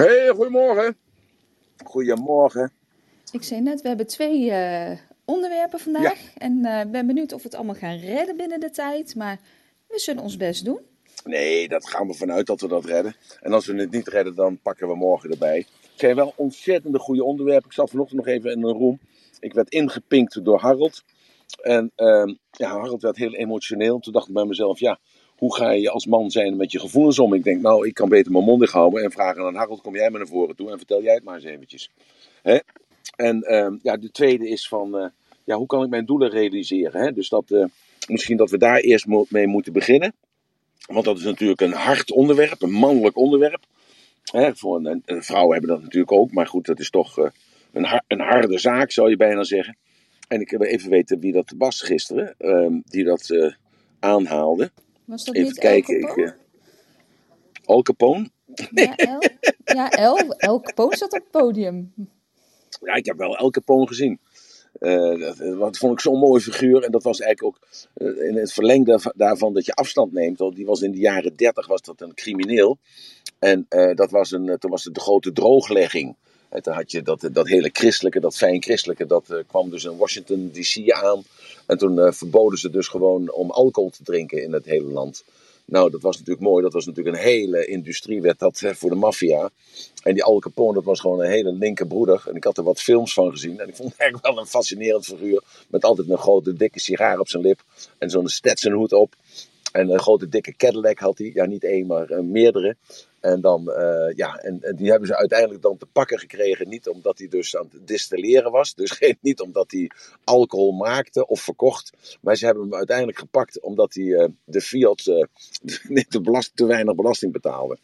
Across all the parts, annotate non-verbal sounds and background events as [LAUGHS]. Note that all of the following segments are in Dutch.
Hey, goedemorgen. Goedemorgen. Ik zei net, we hebben twee eh, onderwerpen vandaag. En eh, ik ben benieuwd of we het allemaal gaan redden binnen de tijd. Maar we zullen ons best doen. Nee, dat gaan we vanuit dat we dat redden. En als we het niet redden, dan pakken we morgen erbij. Het zijn wel ontzettende goede onderwerpen. Ik zat vanochtend nog even in een room. Ik werd ingepinkt door Harold. En ehm, ja, Harold werd heel emotioneel. Toen dacht ik bij mezelf, ja, hoe ga je als man zijn met je gevoelens om? Ik denk, nou, ik kan beter mijn mond houden en vragen aan Harold, kom jij maar naar voren toe en vertel jij het maar eens eventjes. Hè? En ehm, ja, de tweede is van, eh, ja, hoe kan ik mijn doelen realiseren? Hè? Dus dat, eh, misschien dat we daar eerst mee moeten beginnen. Want dat is natuurlijk een hard onderwerp, een mannelijk onderwerp. Hè? Voor een, een, vrouwen hebben dat natuurlijk ook, maar goed, dat is toch uh, een, een harde zaak, zou je bijna zeggen. En ik wil even weten wie dat was gisteren, ehm, die dat aanhaalde. Was dat Even niet kijken. El Capone? Ik, uh, Al Capone? [LAUGHS] Ja, El, ja El, El Capone zat op het podium. Ja, ik heb wel El Capone gezien. Uh, dat, dat, vond ik zo'n mooi figuur. En dat was eigenlijk ook uh, in het verlengde daarvan dat je afstand neemt. Want die was in de jaren dertig was dat een crimineel. En uh, dat was een, toen was het de grote drooglegging. En had je dat, dat hele christelijke, dat fijn christelijke, dat kwam dus in Washington DC aan. En toen verboden ze dus gewoon om alcohol te drinken in het hele land. Nou, dat was natuurlijk mooi. Dat was natuurlijk een hele industrie, werd dat voor de maffia. En die Al Capone, dat was gewoon een hele linkerbroeder. En ik had er wat films van gezien. En ik vond het [LAUGHS] eigenlijk wel een fascinerend figuur. Met altijd een grote, dikke sigaar op zijn lip. En zo'n Stetson op. En een grote, dikke Cadillac had hij. Ja, niet één, maar uh, meerdere. En, dan, uh, ja, en, die hebben ze uiteindelijk dan te pakken gekregen. Niet omdat hij dus aan het distilleren was. Dus geen, niet omdat hij alcohol maakte of verkocht. Maar ze hebben hem uiteindelijk gepakt omdat hij uh, de Fiat [LAUGHS] te, belast, te weinig belasting betaalde.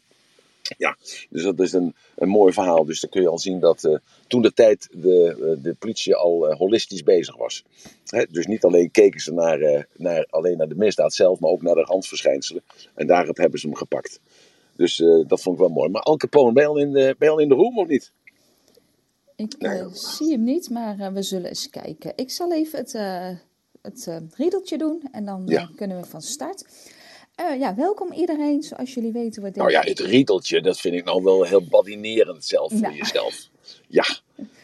[LAUGHS] Ja, dus dat is een, een mooi verhaal. Dus dan kun je al zien dat uh, toen de tijd de, de politie al uh, holistisch bezig was. Hè, dus niet alleen keken ze naar, uh, naar, alleen naar de misdaad zelf, maar ook naar de randverschijnselen. En daarop hebben ze hem gepakt. Dus dat vond ik wel mooi. Maar Al Capone, ben je al in de, ben al in de room of niet? Ik zie hem niet, maar we zullen eens kijken. Ik zal even het, het riedeltje doen en dan ja. kunnen we van start. Ja, welkom iedereen. Zoals jullie weten deze... Nou ja, het riedeltje, dat vind ik nou wel heel badinerend zelf voor nou. jezelf. Ja,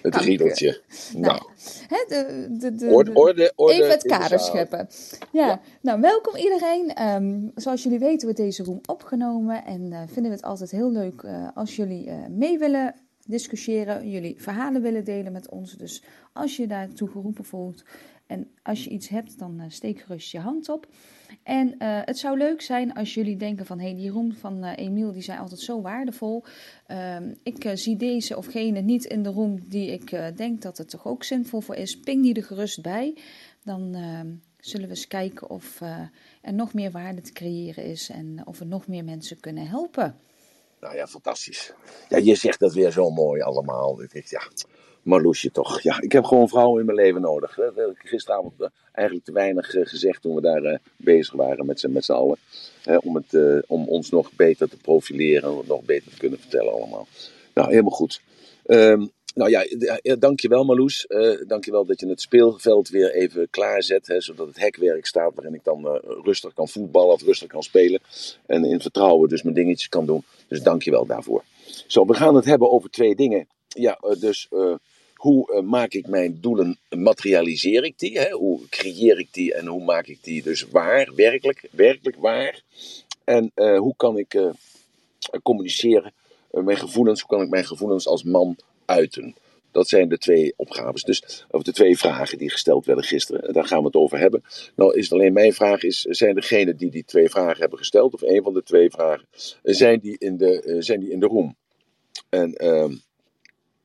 het riedeltje. Nou, nou. De, de, de, orde, orde, orde, even het kader scheppen. Ja. ja. nou welkom iedereen. Um, zoals jullie weten wordt deze room opgenomen en uh, vinden we het altijd heel leuk uh, als jullie mee willen discussiëren, jullie verhalen willen delen met ons. Dus als je daartoe geroepen voelt en als je iets hebt, dan steek gerust je hand op. En uh, het zou leuk zijn als jullie denken van... hé, hey, die roem van uh, Emiel, die zijn altijd zo waardevol. Uh, ik zie deze of gene niet in de roem die ik denk dat het toch ook zinvol voor is. Ping die er gerust bij. Dan ehm, zullen we eens kijken of er nog meer waarde te creëren is... en of we nog meer mensen kunnen helpen. Nou ja, fantastisch. Ja, je zegt dat weer zo mooi allemaal. Ik ja, Marloesje toch. Ja, ik heb gewoon vrouwen in mijn leven nodig. Dat heb ik gisteravond eh, eigenlijk te weinig eh, gezegd toen we daar uh, bezig waren met z'n allen. om, het, om ons nog beter te profileren, om het nog beter te kunnen vertellen allemaal. Nou, helemaal goed. Um, nou ja, dankjewel Marloes. Uh, dankjewel dat je het speelveld weer even klaarzet. Hè, zodat het hekwerk staat waarin ik dan rustig kan voetballen of rustig kan spelen. En in vertrouwen dus mijn dingetjes kan doen. Dus dankjewel daarvoor. Zo, we gaan het hebben over twee dingen. Ja, dus hoe uh, maak ik mijn doelen, materialiseer ik die? Hè? Hoe creëer ik die en hoe maak ik die dus waar, werkelijk, werkelijk waar? En uh, hoe kan ik uh, communiceren, mijn gevoelens, hoe kan ik mijn gevoelens als man uiten? Dat zijn de twee opgaves. Dus, of de twee vragen die gesteld werden gisteren. Daar gaan we het over hebben. Nou is het alleen mijn vraag is, zijn degenen die die twee vragen hebben gesteld, of een van de twee vragen, zijn die in de, zijn die in de room? En ehm,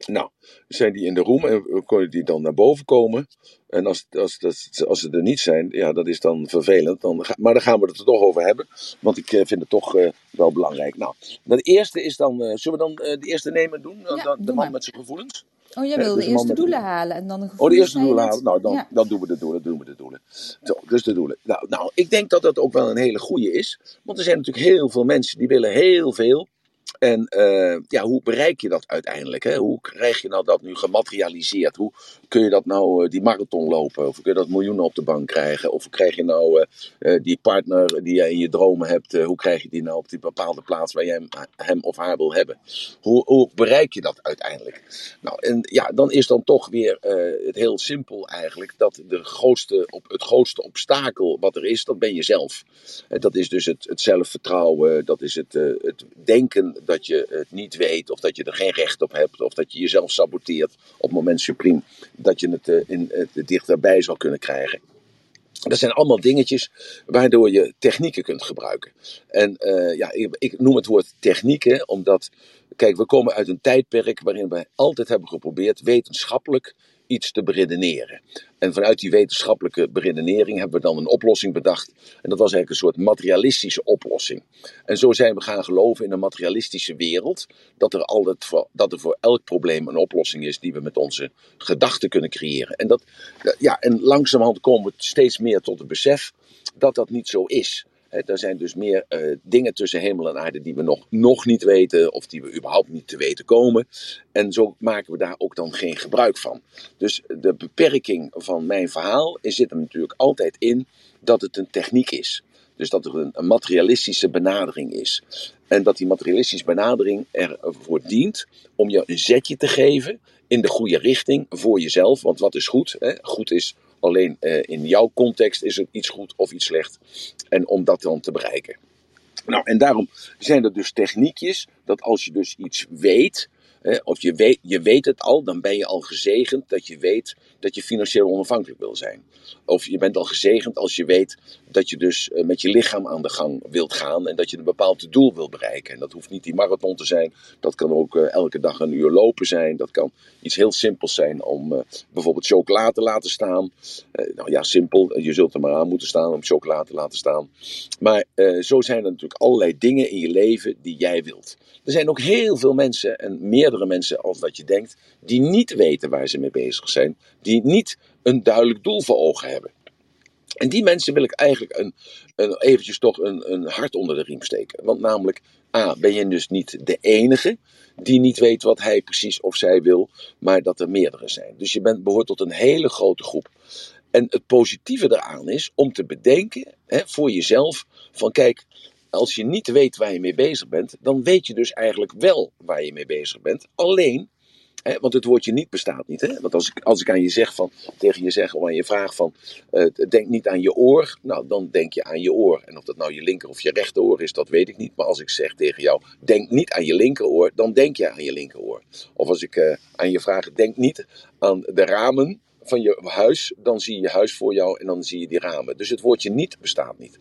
nou, zijn die in de room en kunnen die dan naar boven komen. En als, als, als, als ze er niet zijn, ja, dat is dan vervelend. Dan, maar dan gaan we het er toch over hebben. Want ik eh, vind het toch uh, wel belangrijk. Nou, de eerste is dan. Uh, zullen we dan de eerste nemen doen? Ja, de, de man maar. met zijn gevoelens? Oh, jij wil dus de eerste doelen halen en dan de gevoelens. Oh, de eerste doelen halen. Nou, dan, ja. dan doen we de doelen. Doen we de doelen. Zo, dus de doelen. Nou, nou, ik denk dat dat ook wel een hele goede is. Want er zijn natuurlijk heel veel mensen die willen heel veel. En uh, ja, hoe bereik je dat uiteindelijk? Hè? Hoe krijg je nou dat nu gematerialiseerd? Hoe kun je dat nou uh, die marathon lopen? Of kun je dat miljoenen op de bank krijgen? Of krijg je nou uh, die partner die jij in je dromen hebt? hoe krijg je die nou op die bepaalde plaats waar je hem, hem of haar wil hebben? Hoe, hoe, bereik je dat uiteindelijk? Nou, en ja, dan is dan toch weer het heel simpel eigenlijk dat de grootste, op, het grootste obstakel wat er is, dat ben je zelf. dat is dus het, het zelfvertrouwen, dat is het, het denken dat je het niet weet, of dat je er geen recht op hebt, of dat je jezelf saboteert op het moment supreme dat je het, uh, in, uh, dichterbij zal kunnen krijgen. Dat zijn allemaal dingetjes waardoor je technieken kunt gebruiken. En uh, ja, ik, ik, noem het woord technieken omdat, kijk, we komen uit een tijdperk waarin we altijd hebben geprobeerd wetenschappelijk iets te beredeneren. En vanuit die wetenschappelijke beredenering hebben we dan een oplossing bedacht. En dat was eigenlijk een soort materialistische oplossing. En zo zijn we gaan geloven in een materialistische wereld. Dat er, altijd voor, dat er voor elk probleem een oplossing is die we met onze gedachten kunnen creëren. En, dat, ja, en langzamerhand komen we steeds meer tot het besef dat dat niet zo is. Er zijn dus meer uh, dingen tussen hemel en aarde die we nog, nog niet weten, of die we überhaupt niet te weten komen. En zo maken we daar ook dan geen gebruik van. Dus de beperking van mijn verhaal zit er natuurlijk altijd in dat het een techniek is. Dus dat er een, een materialistische benadering is. En dat die materialistische benadering ervoor dient om je een zetje te geven in de goede richting voor jezelf. Want wat is goed? Hè? Goed is alleen uh, in jouw context is het iets goed of iets slecht. En om dat dan te bereiken. Nou, en daarom zijn er dus techniekjes dat als je dus iets weet, of je weet, je weet het al, dan ben je al gezegend dat je weet dat je financieel onafhankelijk wil zijn. Of je bent al gezegend als je weet dat je dus eh, met je lichaam aan de gang wilt gaan en dat je een bepaald doel wil bereiken. En dat hoeft niet die marathon te zijn, dat kan ook eh, elke dag een uur lopen zijn. Dat kan iets heel simpels zijn om bijvoorbeeld chocola te laten staan. Nou ja, simpel, je zult er maar aan moeten staan om chocola te laten staan. Maar zo zijn er natuurlijk allerlei dingen in je leven die jij wilt. Er zijn ook heel veel mensen en meerdere mensen als dat je denkt, die niet weten waar ze mee bezig zijn, die niet een duidelijk doel voor ogen hebben. En die mensen wil ik eigenlijk een, een, eventjes toch een, een hart onder de riem steken. Want namelijk, A, ben je dus niet de enige die niet weet wat hij precies of zij wil, maar dat er meerdere zijn. Dus je bent, behoort tot een hele grote groep. En het positieve daaraan is om te bedenken hè, voor jezelf: van kijk, als je niet weet waar je mee bezig bent, dan weet je dus eigenlijk wel waar je mee bezig bent. Alleen, hè, want het woordje niet bestaat niet. Hè? Want als ik, als ik aan je zeg van, tegen je zeg, of aan je vraag van, uh, denk niet aan je oor, nou dan denk je aan je oor. En of dat nou je linker of je rechteroor is, dat weet ik niet. Maar als ik zeg tegen jou, denk niet aan je linkeroor, dan denk je aan je linkeroor. Of als ik uh, aan je vraag, denk niet aan de ramen, van je huis, dan zie je je huis voor jou en dan zie je die ramen. Dus het woordje niet bestaat niet.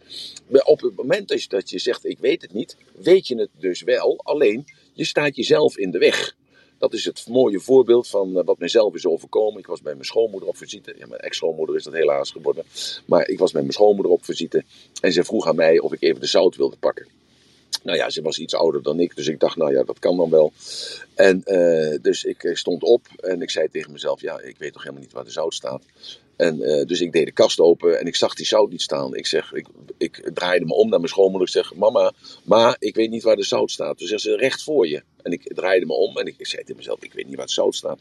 Op het moment dat je zegt ik weet het niet, weet je het dus wel, alleen je staat jezelf in de weg. Dat is het mooie voorbeeld van uh, wat mijzelf is overkomen. Ik was bij mijn schoonmoeder op visite. Ja, mijn ex-schoonmoeder is dat helaas geworden. Maar ik was bij mijn schoonmoeder op visite. En ze vroeg aan mij of ik even de zout wilde pakken. Nou ja, ze was iets ouder dan ik, dus ik dacht, nou ja, dat kan dan wel. En uh, dus ik eh, stond op en ik zei tegen mezelf, ja, ik weet toch helemaal niet waar de zout staat. En uh, dus ik deed de kast open en ik zag die zout niet staan. Ik zeg, ik, ik draaide me om naar mijn schoonmoeder. Ik zeg, mama, ma, ik weet niet waar de zout staat. Dus zegt ze, recht voor je. En ik draaide me om en ik, ik zei tegen mezelf, ik weet niet waar de zout staat.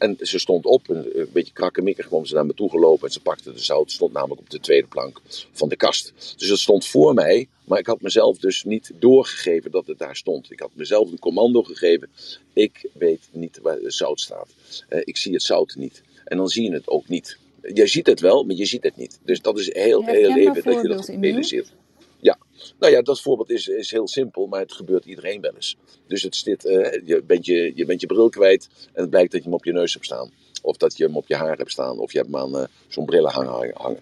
En ze stond op, een, beetje krakkemikkig kwam ze naar me toe gelopen en ze pakte de zout. stond namelijk op de tweede plank van de kast. Dus het stond voor mij, maar ik had mezelf dus niet doorgegeven dat het daar stond. Ik had mezelf een commando gegeven. Ik weet niet waar de zout staat. Uh, ik zie het zout niet. En dan zie je het ook niet. Je ziet het wel, maar je ziet het niet. Dus dat is heel, heel even dat je dat realiseert. Nou ja, dat voorbeeld is, is heel simpel, maar het gebeurt iedereen wel eens. Dus het zit, uh, je, bent je, je bent je bril kwijt en het blijkt dat je hem op je neus hebt staan. Of dat je hem op je haar hebt staan, of je hebt hem aan uh, zo'n brillen hangen, hangen.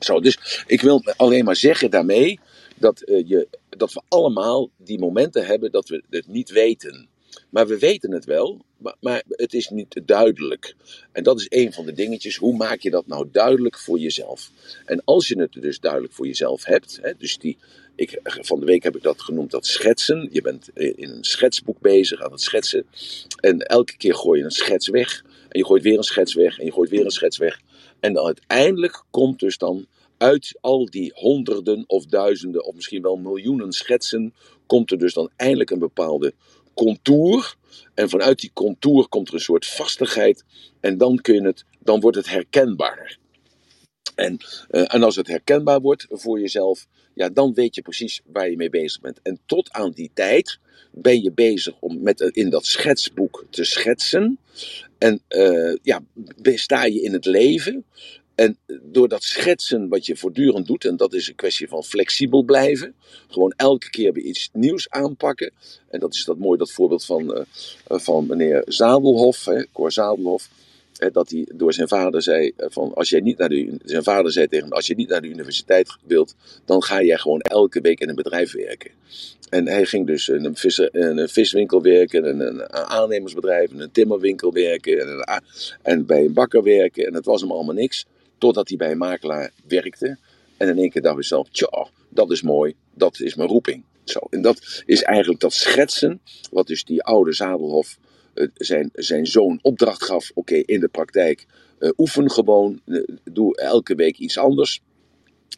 Zo, dus ik wil alleen maar zeggen daarmee dat, uh, je, dat we allemaal die momenten hebben dat we het niet weten. Maar we weten het wel, maar, maar, het is niet duidelijk. En dat is een van de dingetjes. Hoe maak je dat nou duidelijk voor jezelf? En als je het dus duidelijk voor jezelf hebt, hè, dus die, ik, van de week heb ik dat genoemd, dat schetsen. Je bent in een schetsboek bezig aan het schetsen. En elke keer gooi je een schets weg. En je gooit weer een schets weg. En je gooit weer een schets weg. En dan uiteindelijk komt dus dan uit al die honderden of duizenden of misschien wel miljoenen schetsen komt er dus dan eindelijk een bepaalde contour. En vanuit die contour komt er een soort vastigheid. En dan, kun je het, dan wordt het herkenbaar. En, uh, en als het herkenbaar wordt voor jezelf, ja, dan weet je precies waar je mee bezig bent. En tot aan die tijd ben je bezig om met, in dat schetsboek te schetsen. En uh, ja, sta je in het leven. En door dat schetsen wat je voortdurend doet, en dat is een kwestie van flexibel blijven, gewoon elke keer weer iets nieuws aanpakken. En dat is dat mooi, dat voorbeeld van, uh, van meneer Zadelhof, hè, Cor Zadelhof dat hij door zijn vader zei: eh, van als jij niet naar de, zijn vader zei tegen hem: als je niet naar de universiteit wilt, dan ga jij gewoon elke week in een bedrijf werken. En hij ging dus in een, vis, een viswinkel werken, een, een aannemersbedrijf, een timmerwinkel werken en, en bij een bakker werken. En het was hem allemaal niks. Totdat hij bij een makelaar werkte. En in één keer dacht hij zelf: tja, dat is mooi, dat is mijn roeping. Zo. En dat is eigenlijk dat schetsen, wat dus die oude Zadelhof zijn, zijn zoon opdracht gaf: oké, in de praktijk, uh, oefen gewoon, uh, doe elke week iets anders.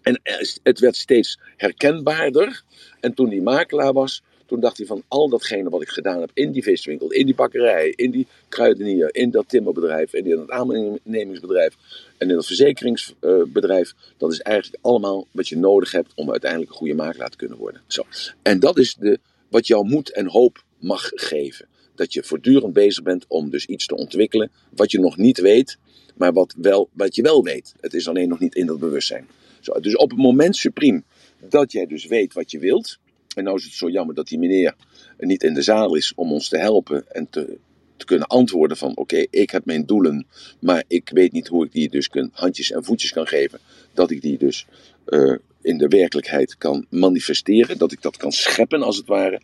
En het werd steeds herkenbaarder. En toen die makelaar was, toen dacht hij van al datgene wat ik gedaan heb in die viswinkel, in die bakkerij, in die kruidenier, in dat timmerbedrijf, in dat aannemingsbedrijf en in dat verzekeringsbedrijf, dat is eigenlijk allemaal wat je nodig hebt om uiteindelijk een goede makelaar te kunnen worden. Zo. En dat is de, wat jouw moed en hoop mag geven dat je voortdurend bezig bent om dus iets te ontwikkelen wat je nog niet weet, maar wat, wel, wat je wel weet. Het is alleen nog niet in dat bewustzijn. Zo, dus op het moment supreme dat jij dus weet wat je wilt, en nou is het zo jammer dat die meneer niet in de zaal is om ons te helpen en te, te kunnen antwoorden van oké, ik heb mijn doelen, maar ik weet niet hoe ik die dus kun, handjes en voetjes kan geven, dat ik die dus uh, in de werkelijkheid kan manifesteren, dat ik dat kan scheppen als het ware.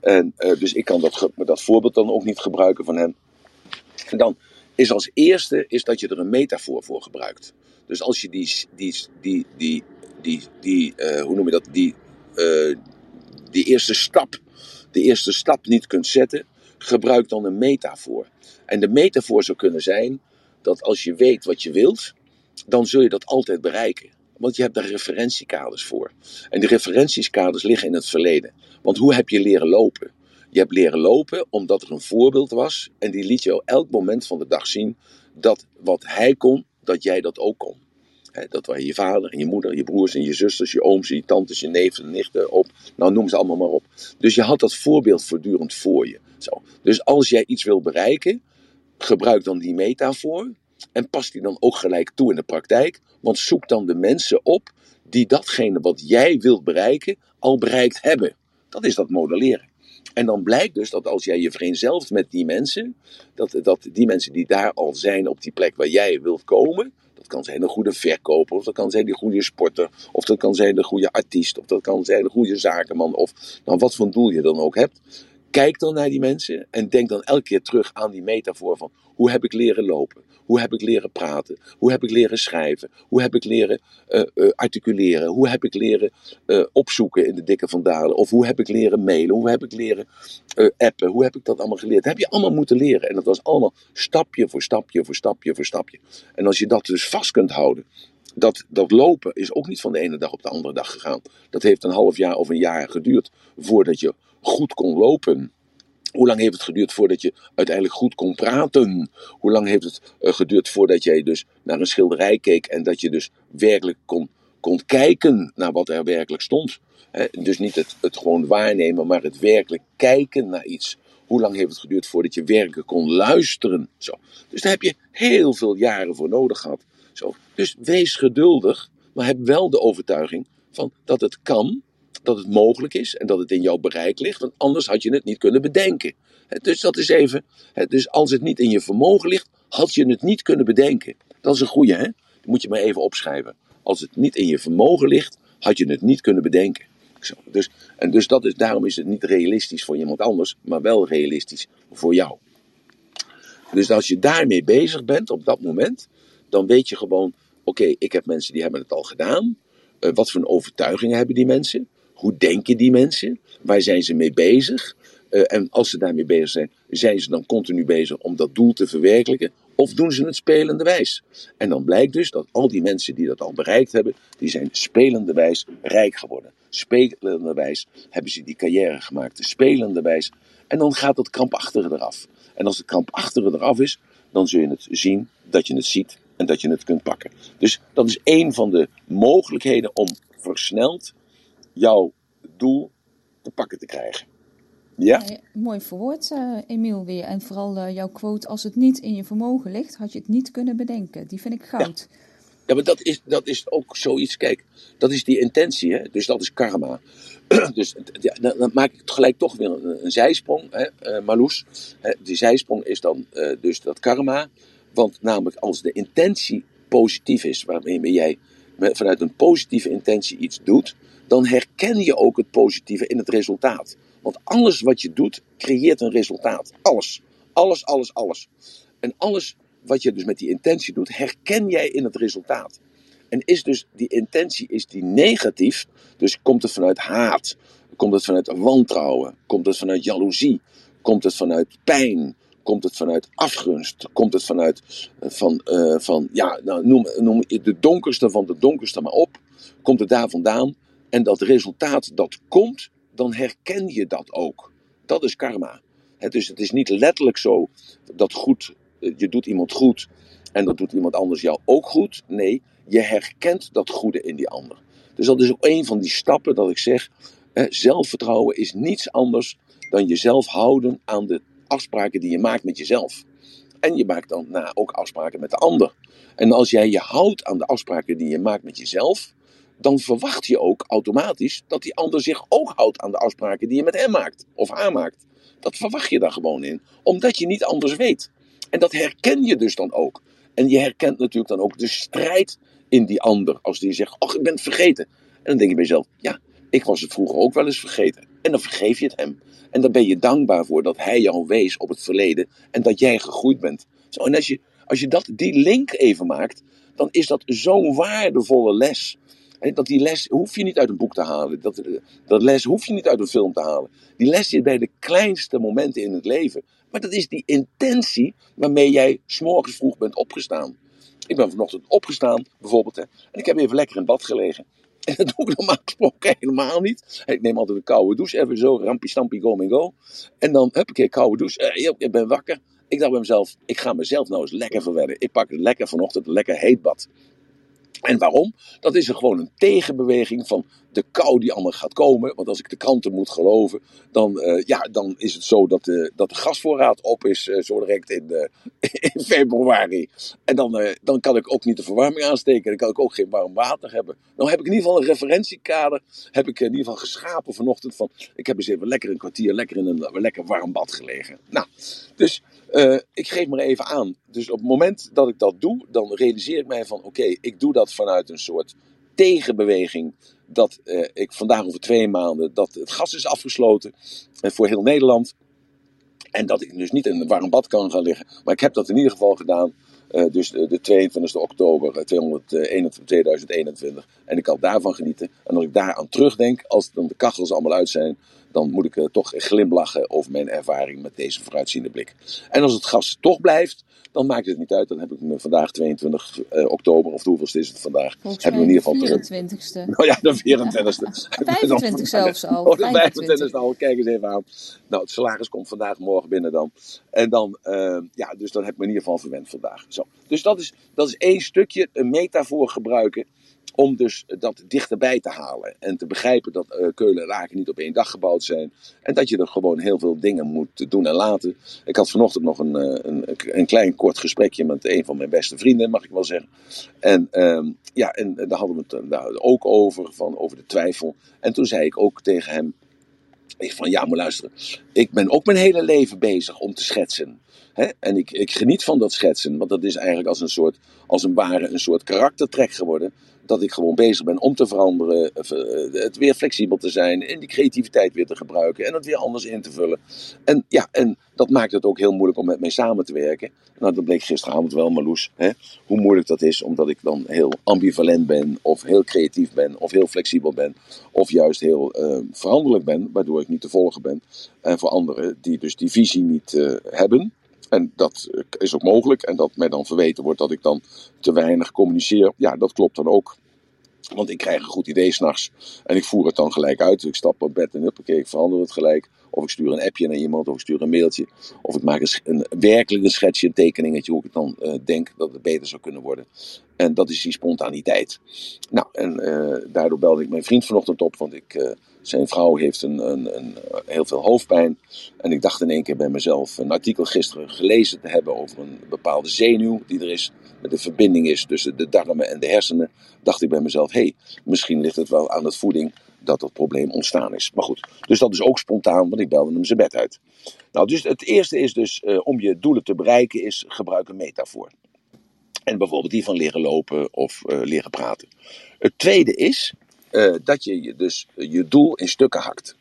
En, uh, dus ik kan dat, dat voorbeeld dan ook niet gebruiken van hem. En dan is als eerste is dat je er een metafoor voor gebruikt. Dus als je die, die, die, die, die, die uh, hoe noem je dat, die, die eerste stap, de eerste stap niet kunt zetten, gebruik dan een metafoor. En de metafoor zou kunnen zijn dat als je weet wat je wilt, dan zul je dat altijd bereiken. Want je hebt daar referentiekaders voor. En die referentiekaders liggen in het verleden. Want hoe heb je leren lopen? Je hebt leren lopen omdat er een voorbeeld was. En die liet jou elk moment van de dag zien dat wat hij kon, dat jij dat ook kon. Dat waren je vader en je moeder, je broers en je zusters, je ooms, je tantes, je neven, nichten, op. Nou, noem ze allemaal maar op. Dus je had dat voorbeeld voortdurend voor je. Zo. Dus als jij iets wil bereiken, gebruik dan die metafoor. En pas die dan ook gelijk toe in de praktijk. Want zoek dan de mensen op die datgene wat jij wilt bereiken al bereikt hebben. Dat is dat modelleren. En dan blijkt dus dat als jij je vereenzelft met die mensen, dat, dat die mensen die daar al zijn op die plek waar jij wilt komen, dat kan zijn een goede verkoper, of dat kan zijn een goede sporter, of dat kan zijn een goede artiest, of dat kan zijn een goede zakenman, of dan wat voor doel je dan ook hebt. Kijk dan naar die mensen en denk dan elke keer terug aan die metafoor van hoe heb ik leren lopen? Hoe heb ik leren praten? Hoe heb ik leren schrijven? Hoe heb ik leren uh, uh, articuleren? Hoe heb ik leren uh, opzoeken in de dikke vandalen? Of hoe heb ik leren mailen? Hoe heb ik leren appen? Hoe heb ik dat allemaal geleerd? Dat heb je allemaal moeten leren. En dat was allemaal stapje voor stapje voor stapje voor stapje. En als je dat dus vast kunt houden, dat, dat lopen is ook niet van de ene dag op de andere dag gegaan. Dat heeft een half jaar of een jaar geduurd voordat je goed kon lopen. Hoe lang heeft het geduurd voordat je uiteindelijk goed kon praten? Hoe lang heeft het uh, geduurd voordat jij dus naar een schilderij keek en dat je dus werkelijk kon, kon kijken naar wat er werkelijk stond? Dus niet het, het gewoon waarnemen, maar het werkelijk kijken naar iets. Hoe lang heeft het geduurd voordat je werkelijk kon luisteren? Zo. Dus daar heb je heel veel jaren voor nodig gehad. Zo. Dus wees geduldig, maar heb wel de overtuiging van dat het kan dat het mogelijk is en dat het in jouw bereik ligt, want anders had je het niet kunnen bedenken. Dus dat is even, dus als het niet in je vermogen ligt, had je het niet kunnen bedenken. Dat is een goede, hè? Dat moet je maar even opschrijven. Als het niet in je vermogen ligt, had je het niet kunnen bedenken. Dus, en dus dat is, daarom is het niet realistisch voor iemand anders, maar wel realistisch voor jou. Dus als je daarmee bezig bent op dat moment, dan weet je gewoon: oké, ik heb mensen die hebben het al gedaan. Uh, wat voor overtuigingen hebben die mensen? Hoe denken die mensen? Waar zijn ze mee bezig? eh, en als ze daarmee bezig zijn, zijn ze dan continu bezig om dat doel te verwerkelijken? Of doen ze het spelende wijs? En dan blijkt dus dat al die mensen die dat al bereikt hebben, die zijn spelende wijs rijk geworden. Spelende wijs hebben ze die carrière gemaakt. Spelende wijs. En dan gaat het krampachtige eraf. En als het krampachtige eraf is, dan zul je het zien dat je het ziet en dat je het kunt pakken. Dus dat is een van de mogelijkheden om versneld jouw doel te pakken te krijgen. Ja? Ja, mooi verwoord, eh Emiel, weer. En vooral eh, jouw quote, als het niet in je vermogen ligt, had je het niet kunnen bedenken. Die vind ik goud. Ja, maar dat is, dat is ook zoiets, kijk, dat is die intentie, hè? dus dat is karma. [CLEARS THROAT] dus ja, dan, dan maak ik gelijk toch weer een, een zijsprong, hè, eh, Marloes. Hè, die zijsprong is dan dus dat karma. Want namelijk als de intentie positief is, waarmee jij met- vanuit een positieve intentie iets doet, dan herken je ook het positieve in het resultaat. Want alles wat je doet, creëert een resultaat. Alles. Alles, alles, alles. En alles wat je dus met die intentie doet, herken jij in het resultaat. En is dus die intentie is die negatief, dus komt het vanuit haat, komt het vanuit wantrouwen, komt het vanuit jaloezie, komt het vanuit pijn, komt het vanuit afgunst, komt het vanuit eh, van, eh, van ja, nou, noem, noem de donkerste van de donkerste maar op, komt het daar vandaan. En dat resultaat dat komt, dan herken je dat ook. Dat is karma. Hè, dus het is niet letterlijk zo dat goed, eh, je doet iemand goed en dat doet iemand anders jou ook goed. Nee, je herkent dat goede in die ander. Dus dat is ook een van die stappen dat ik zeg, zelfvertrouwen is niets anders dan jezelf houden aan de afspraken die je maakt met jezelf. En je maakt dan na ook afspraken met de ander. En als jij je houdt aan de afspraken die je maakt met jezelf, dan verwacht je ook automatisch dat die ander zich ook houdt aan de afspraken die je met hem maakt of haar maakt. Dat verwacht je daar gewoon in, omdat je niet anders weet. En dat herken je dus dan ook. En je herkent natuurlijk dan ook de strijd in die ander. Als die zegt, ach, ik ben het vergeten. En dan denk je bij jezelf, ja, ik was het vroeger ook wel eens vergeten. En dan vergeef je het hem. En dan ben je dankbaar voor dat hij jou wees op het verleden en dat jij gegroeid bent. Zo, en als je, als je dat, die link even maakt, dan is dat zo'n waardevolle les. Dat die les hoef je niet uit een boek te halen. Dat, dat les hoef je niet uit een film te halen. Die les zit bij de kleinste momenten in het leven. Maar dat is die intentie waarmee jij s'morgens vroeg bent opgestaan. Ik ben vanochtend opgestaan, bijvoorbeeld. Hè, en ik heb even lekker in bad gelegen. [LAUGHS] En dat doe ik normaal gesproken helemaal niet. Ik neem altijd een koude douche, even zo, rampie, stampie, go, en go. En dan heb ik een koude douche. Eh, ik ben wakker. Ik dacht bij mezelf, ik ga mezelf nou eens lekker verwennen. Ik pak lekker vanochtend een lekker heet bad. En waarom? Dat is er gewoon een tegenbeweging van de kou die allemaal gaat komen. Want als ik de kranten moet geloven, dan, eh, ja, dan is het zo dat de, dat de gasvoorraad op is eh, zo direct in, eh, [LAUGHS] in februari. En dan, eh, dan kan ik ook niet de verwarming aansteken. Dan kan ik ook geen warm water hebben. Nou heb ik in ieder geval een referentiekader. Heb ik in ieder geval geschapen vanochtend van. Ik heb eens even lekker een kwartier lekker in een lekker warm bad gelegen. Nou, dus eh, ik geef maar even aan. Dus op het moment dat ik dat doe, dan realiseer ik mij van: oké, ik doe dat vanuit een soort tegenbeweging. Dat eh, ik vandaag over twee maanden dat het gas is afgesloten eh, voor heel Nederland. En dat ik dus niet in een warm bad kan gaan liggen. Maar ik heb dat in ieder geval gedaan. dus de, de 22 oktober eh, 221 2021. En ik kan daarvan genieten. En als ik daaraan terugdenk, als dan de kachels allemaal uit zijn, dan moet ik eh, toch glimlachen over mijn ervaring met deze vooruitziende blik. En als het gas toch blijft, dan maakt het niet uit. Dan heb ik me vandaag 22 eh, oktober, of hoeveelste is het vandaag, Volgens hebben we mij in ieder geval de terug. 24ste. [LAUGHS] Nou ja, de 24e. 25 [LAUGHS] zelfs al. Oh, de 25. 25e al. Kijk eens even aan. Nou, het salaris komt vandaag, morgen binnen dan. En dan, eh, ja, dus dan heb ik me in ieder geval verwend vandaag. Zo. Dus dat is, dat is één stukje, een metafoor gebruiken. Om dus dat dichterbij te halen. En te begrijpen dat eh, Keulen en Aken niet op één dag gebouwd zijn. En dat je er gewoon heel veel dingen moet doen en laten. Ik had vanochtend nog een, eh, een, een klein kort gesprekje met een van mijn beste vrienden, mag ik wel zeggen. En ehm, ja, en daar hadden we het eh, ook over, van, over de twijfel. En toen zei ik ook tegen hem, ik van ja, maar luister, ik ben ook mijn hele leven bezig om te schetsen. Hè? En ik, ik geniet van dat schetsen, want dat is eigenlijk als een soort, als een ware, een soort karaktertrek geworden. Dat ik gewoon bezig ben om te veranderen, het weer flexibel te zijn en die creativiteit weer te gebruiken en het weer anders in te vullen. En ja, en dat maakt het ook heel moeilijk om met mij samen te werken. Nou, dat bleek gisteravond wel, Marloes, hè, hoe moeilijk dat is, omdat ik dan heel ambivalent ben, of heel creatief ben, of heel flexibel ben, of juist heel uh, veranderlijk ben, waardoor ik niet te volgen ben. En voor anderen die dus die visie niet hebben. En dat is ook mogelijk. En dat mij dan verweten wordt dat ik dan te weinig communiceer. Ja, dat klopt dan ook. Want ik krijg een goed idee s'nachts en ik voer het dan gelijk uit. Ik stap op bed en huppakee, ik verander het gelijk. Of ik stuur een appje naar iemand, of ik stuur een mailtje. Of ik maak een, een werkelijk een schetsje, een tekeningetje, hoe ik dan uh, denk dat het beter zou kunnen worden. En dat is die spontaniteit. Nou, en uh, daardoor belde ik mijn vriend vanochtend op, want ik, zijn vrouw heeft een, een, een, heel veel hoofdpijn. En ik dacht in één keer bij mezelf een artikel gisteren gelezen te hebben over een bepaalde zenuw die er is. Met de verbinding is tussen de darmen en de hersenen. Dacht ik bij mezelf, hé, hey, misschien ligt het wel aan het voeding dat dat probleem ontstaan is. Maar goed, dus dat is ook spontaan, want ik belde hem zijn bed uit. Nou, dus het eerste is dus, uh, om je doelen te bereiken, is gebruik een metafoor. En bijvoorbeeld die van leren lopen of uh, leren praten. Het tweede is uh, dat je dus je doel in stukken hakt.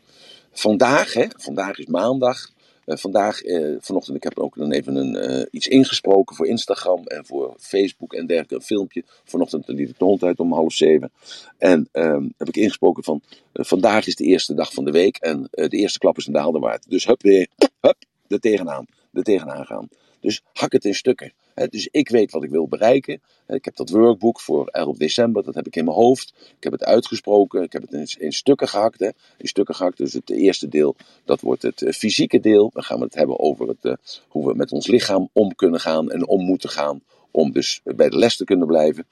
Vandaag, hè, vandaag is maandag, uh, vandaag, vanochtend, ik heb ook dan even een, iets ingesproken voor Instagram en voor Facebook en dergelijke, een filmpje. Vanochtend liet ik de hond uit om half zeven. En um, heb ik ingesproken van, vandaag is de eerste dag van de week en de eerste klap is een daalde waard. Dus hup weer, hup, er tegenaan, er tegenaan gaan. Dus hak het in stukken. Dus ik weet wat ik wil bereiken. ik heb dat workbook voor 11 december, dat heb ik in mijn hoofd. Ik heb het uitgesproken, ik heb het in, in stukken gehakt. In stukken gehakt, dus het eerste deel, dat wordt het uh, fysieke deel. Dan gaan we het hebben over het, uh, hoe we met ons lichaam om kunnen gaan en om moeten gaan. Om dus bij de les te kunnen blijven.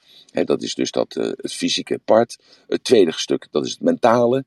dat is dus dat, het fysieke part. Het tweede stuk, dat is het mentale.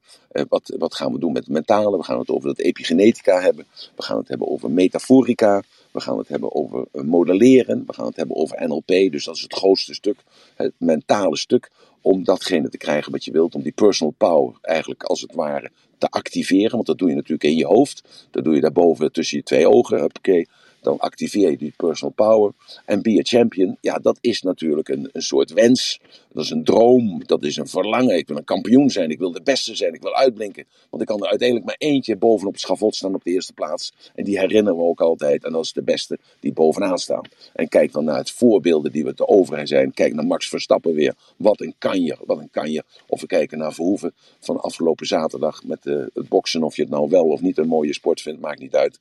wat, wat gaan we doen met het mentale? We gaan het over het epigenetica hebben. We gaan het hebben over metaforica. We gaan het hebben over modelleren. We gaan het hebben over NLP. Dus dat is het grootste stuk, het mentale stuk. Om datgene te krijgen wat je wilt. Om die personal power eigenlijk als het ware te activeren. Want dat doe je natuurlijk in je hoofd. Dat doe je daarboven tussen je twee ogen. Oké, dan activeer je die personal power. En be a champion, ja, dat is natuurlijk een, een soort wens. Dat is een droom, dat is een verlangen. Ik wil een kampioen zijn, ik wil de beste zijn, ik wil uitblinken. Want ik kan er uiteindelijk maar eentje bovenop het schavot staan op de eerste plaats. En die herinneren we ook altijd. En dat is de beste die bovenaan staan. En kijk dan naar het voorbeelden die we te over zijn. Kijk naar Max Verstappen weer. Wat een kanjer, wat een kanjer. Of we kijken naar Verhoeven van afgelopen zaterdag met uh, het boksen. Of je het nou wel of niet een mooie sport vindt, maakt niet uit.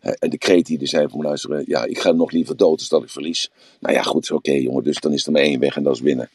En de kreet die zei van luisteren, ja, ik ga nog liever dood dan dat ik verlies. Nou ja, goed, oké okay, jongen, dus dan is er maar één weg en dat is winnen.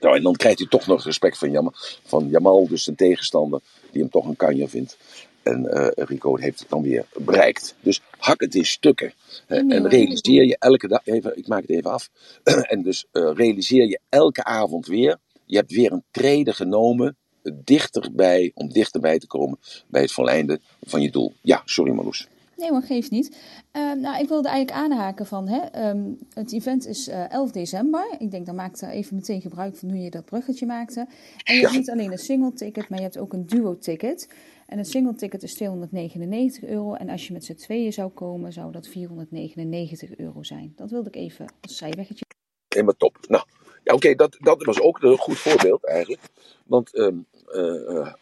Nou, en dan krijgt hij toch nog respect van, Jam van Jamal, dus een tegenstander, die hem toch een kanje vindt. En uh, Rico heeft het dan weer bereikt. Dus hak het in stukken. En realiseer je elke dag, even, ik maak het even af. [CLEARS THROAT] en dus uh, realiseer je elke avond weer, je hebt weer een trede genomen dichterbij, om dichterbij te komen bij het volleinde van je doel. Ja, sorry Marloes. Nee, maar geeft niet. Um, nou, ik wilde eigenlijk aanhaken van, hè, um, het event is uh, 11 december. Ik denk, dan maak er even meteen gebruik van hoe je dat bruggetje maakte. En je hebt niet alleen een single ticket, maar je hebt ook een duo ticket. En een single ticket is 299 euro. En als je met z'n tweeën zou komen, zou dat 499 euro zijn. Dat wilde ik even als zijweggetje. Helemaal top. Nou, ja, oké, okay, dat, dat was ook een goed voorbeeld eigenlijk. Want um, uh,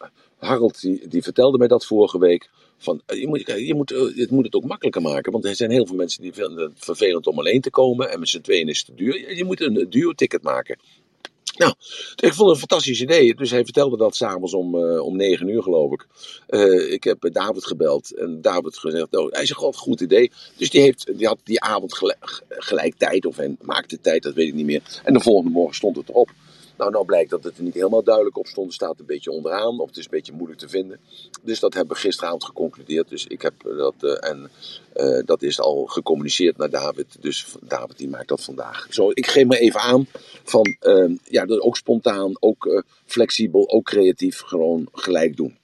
Harold die, die vertelde mij dat vorige week. Van, je moet, je moet, het moet het ook makkelijker maken. Want er zijn heel veel mensen die vinden het vervelend om alleen te komen. En met z'n tweeën is het te duur. Je moet een duo-ticket maken. Nou, ik vond het een fantastisch idee. Dus hij vertelde dat s'avonds om, uh, om negen uur, geloof ik. Ik heb David gebeld en David gezegd: oh, Hij zegt: God, goed idee. Dus die, heeft, die had die avond gelijk, gelijk tijd, of hij maakte tijd, dat weet ik niet meer. En de volgende morgen stond het erop. Nou, nou blijkt dat het er niet helemaal duidelijk op stond. Het staat een beetje onderaan, of het is een beetje moeilijk te vinden. Dus dat hebben we gisteravond geconcludeerd. Dus ik heb dat, uh, en uh, dat is al gecommuniceerd naar David. Dus David die maakt dat vandaag. Zo, ik geef me even aan van, uh, ja, dat ook spontaan, ook flexibel, ook creatief, gewoon gelijk doen.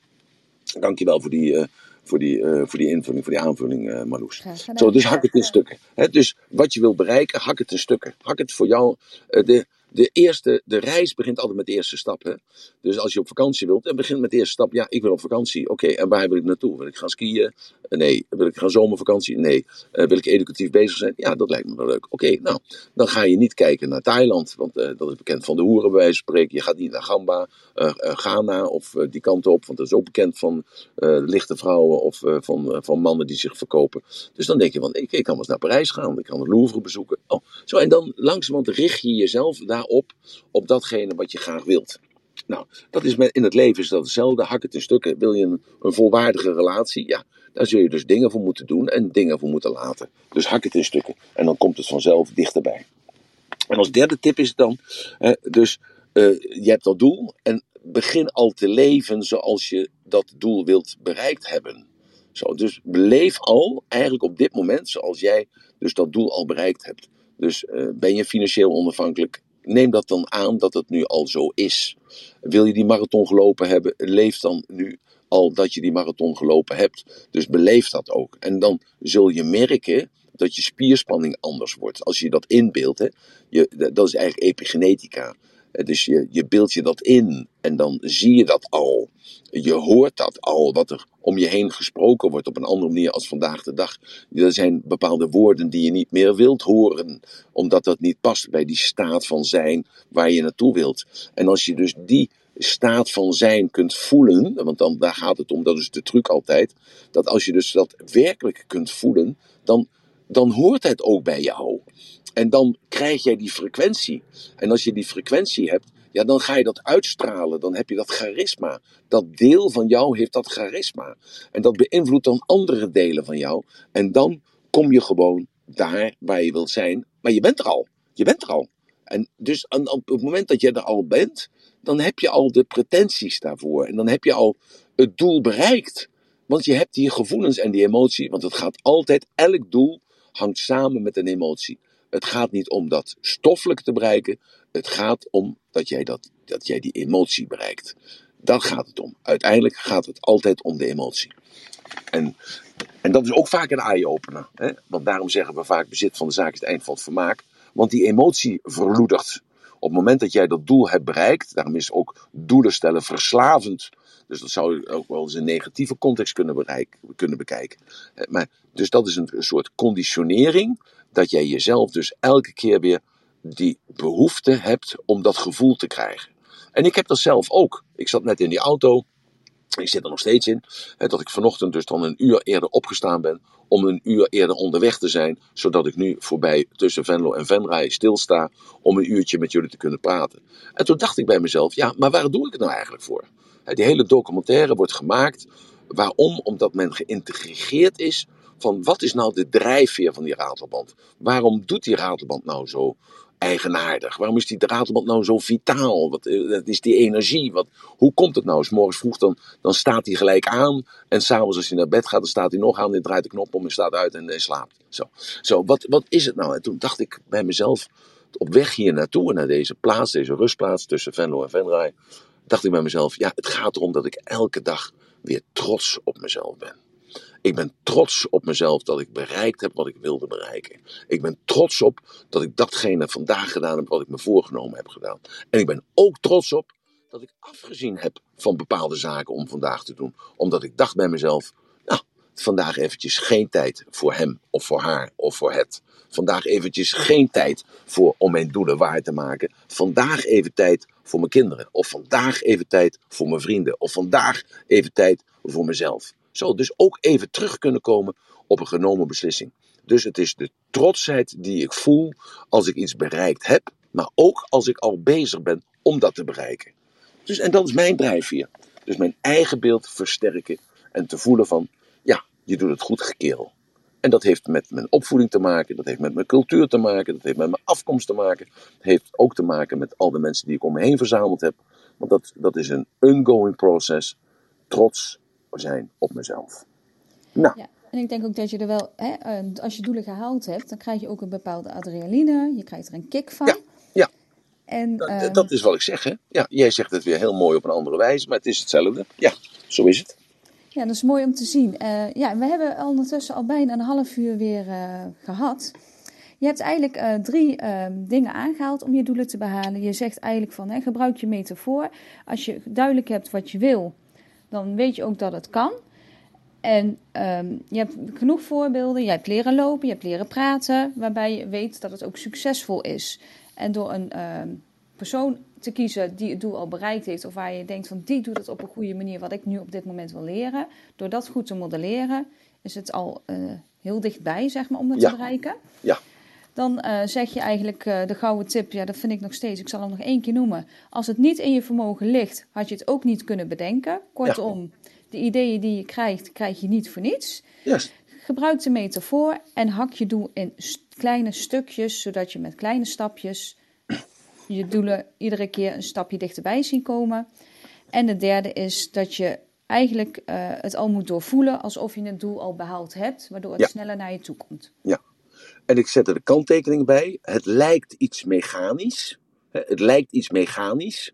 Dankjewel voor die voor die, uh, voor die invulling, voor die aanvulling, uh, Marloes. Zo, dus hak het in stukken. He, dus wat je wil bereiken, hak het in stukken. Hak het voor jou. Uh, de, de, eerste, de reis begint altijd met de eerste stap. Hè? Dus als je op vakantie wilt, en begint met de eerste stap. Ja, ik wil op vakantie. Oké, en waar wil ik naartoe? Wil ik gaan skiën? Nee. Wil ik gaan zomervakantie? Nee. Uh, wil ik educatief bezig zijn? Ja, dat lijkt me wel leuk. Oké, nou, dan ga je niet kijken naar Thailand, want uh, dat is bekend van de hoeren bij wijze van spreken. Je gaat niet naar Gamba, uh, Ghana of die kant op, want dat is ook bekend van lichte vrouwen of van, van mannen die zich verkopen. Dus dan denk je, van, ik, ik kan wel eens naar Parijs gaan, ik kan het Louvre bezoeken. Oh, zo, en dan langzamerhand richt je jezelf daarop, op datgene wat je graag wilt. Nou, dat is met, in het leven is dat hetzelfde. Hak het in stukken. Wil je een, volwaardige relatie? Ja, daar zul je dus dingen voor moeten doen en dingen voor moeten laten. Dus hak het in stukken. En dan komt het vanzelf dichterbij. En als derde tip is het dan, dus uh, je hebt dat doel en begin al te leven zoals je dat doel wilt bereikt hebben. Zo, dus beleef al eigenlijk op dit moment zoals jij dus dat doel al bereikt hebt. Dus uh, ben je financieel onafhankelijk? Neem dat dan aan dat het nu al zo is. Wil je die marathon gelopen hebben? Leef dan nu al dat je die marathon gelopen hebt. Dus beleef dat ook. En dan zul je merken dat je spierspanning anders wordt. Als je dat inbeeldt, hè, je, dat is eigenlijk epigenetica. Dus je, je beeld je dat in en dan zie je dat al. Je hoort dat al, wat er om je heen gesproken wordt op een andere manier als vandaag de dag. Er zijn bepaalde woorden die je niet meer wilt horen, omdat dat niet past bij die staat van zijn waar je naartoe wilt. En als je dus die staat van zijn kunt voelen, want dan, daar gaat het om, dat is de truc altijd, dat als je dus dat werkelijk kunt voelen, dan, dan hoort het ook bij jou. En dan krijg jij die frequentie. En als je die frequentie hebt, ja, dan ga je dat uitstralen. Dan heb je dat charisma. Dat deel van jou heeft dat charisma. En dat beïnvloedt dan andere delen van jou. En dan kom je gewoon daar waar je wilt zijn. Maar je bent er al. Je bent er al. En dus op het moment dat je er al bent, dan heb je al de pretenties daarvoor. En dan heb je al het doel bereikt. Want je hebt die gevoelens en die emotie. Want het gaat altijd, elk doel hangt samen met een emotie. Het gaat niet om dat stoffelijk te bereiken. Het gaat om dat jij, dat, dat jij die emotie bereikt. Daar gaat het om. Uiteindelijk gaat het altijd om de emotie. En, en dat is ook vaak een eye-opener. Want daarom zeggen we vaak: bezit van de zaak is het eind van het vermaak. Want die emotie verloedert. Op het moment dat jij dat doel hebt bereikt, daarom is ook doelen stellen verslavend. Dus dat zou ook wel eens een negatieve context kunnen, bereiken, kunnen bekijken. Maar, dus dat is een, een soort conditionering dat jij jezelf dus elke keer weer die behoefte hebt om dat gevoel te krijgen. En ik heb dat zelf ook. Ik zat net in die auto. Ik zit er nog steeds in. Hè, dat ik vanochtend dus dan een uur eerder opgestaan ben. Om een uur eerder onderweg te zijn. Zodat ik nu voorbij tussen Venlo en Venray stilsta. Om een uurtje met jullie te kunnen praten. En toen dacht ik bij mezelf. Ja, maar waar doe ik het nou eigenlijk voor? Die hele documentaire wordt gemaakt. Waarom? Omdat men geïntegreerd is van wat is nou de drijfveer van die ratelband? Waarom doet die ratelband nou zo eigenaardig? Waarom is die ratelband nou zo vitaal? Wat, eh, is die energie? Wat, hoe komt het nou? S morgens vroeg dan, dan staat hij gelijk aan. En s'avonds als hij naar bed gaat, dan staat hij nog aan. En draait de knop om en staat uit en, en slaapt. Zo, zo wat, wat is het nou? En toen dacht ik bij mezelf, op weg hier naartoe, naar deze plaats, deze rustplaats tussen Venlo en Venray, dacht ik bij mezelf, ja, het gaat erom dat ik elke dag weer trots op mezelf ben. Ik ben trots op mezelf dat ik bereikt heb wat ik wilde bereiken. Ik ben trots op dat ik datgene vandaag gedaan heb wat ik me voorgenomen heb gedaan. En ik ben ook trots op dat ik afgezien heb van bepaalde zaken om vandaag te doen. Omdat ik dacht bij mezelf, vandaag eventjes geen tijd voor hem of voor haar of voor het. Vandaag eventjes geen tijd voor, om mijn doelen waar te maken. Vandaag even tijd voor mijn kinderen. Of vandaag even tijd voor mijn vrienden. Of vandaag even tijd voor mezelf. Zo, dus ook even terug kunnen komen op een genomen beslissing. Dus het is de trotsheid die ik voel als ik iets bereikt heb, maar ook als ik al bezig ben om dat te bereiken. Dus, en dat is mijn drijfveer. Dus mijn eigen beeld versterken en te voelen van, je doet het goed gekeel. En dat heeft met mijn opvoeding te maken, dat heeft met mijn cultuur te maken, dat heeft met mijn afkomst te maken. Het heeft ook te maken met al de mensen die ik om me heen verzameld heb. Want dat, dat is een ongoing proces. Trots zijn op mezelf. Nou. Ja. En ik denk ook dat je er wel, hè, eh, als je doelen gehaald hebt, dan krijg je ook een bepaalde adrenaline. Je krijgt er een kick van. Ja, ja. En, dat, uh, dat is wat ik zeg, hè? Ja, jij zegt het weer heel mooi op een andere wijze, maar het is hetzelfde. Ja, zo is het. Ja, dat is mooi om te zien. Uh, ja, we hebben ondertussen al bijna een half uur weer uh, gehad. je hebt eigenlijk uh, drie uh, dingen aangehaald om je doelen te behalen. Je zegt eigenlijk van, hè, gebruik je metafoor. Als je duidelijk hebt wat je wil, dan weet je ook dat het kan. En um, je hebt genoeg voorbeelden. Je hebt leren lopen, je hebt leren praten, waarbij je weet dat het ook succesvol is. En door een uh, persoon te kiezen die het doel al bereikt heeft, of waar je denkt van die doet het op een goede manier, wat ik nu op dit moment wil leren, door dat goed te modelleren, is het al uh, heel dichtbij, zeg maar, om het te bereiken. Ja. Dan uh, zeg je eigenlijk uh, de gouden tip, ja, dat vind ik nog steeds, ik zal hem nog één keer noemen. Als het niet in je vermogen ligt, had je het ook niet kunnen bedenken. Kortom, ja. de ideeën die je krijgt, krijg je niet voor niets. Yes. Gebruik de metafoor en hak je doel in st kleine stukjes, zodat je met kleine stapjes je doelen iedere keer een stapje dichterbij zien komen. En de derde is dat je eigenlijk uh, het al moet doorvoelen alsof je het doel al behaald hebt, waardoor het Ja. sneller naar je toe komt. Ja. En ik zet er de kanttekening bij. Het lijkt iets mechanisch. Het lijkt iets mechanisch.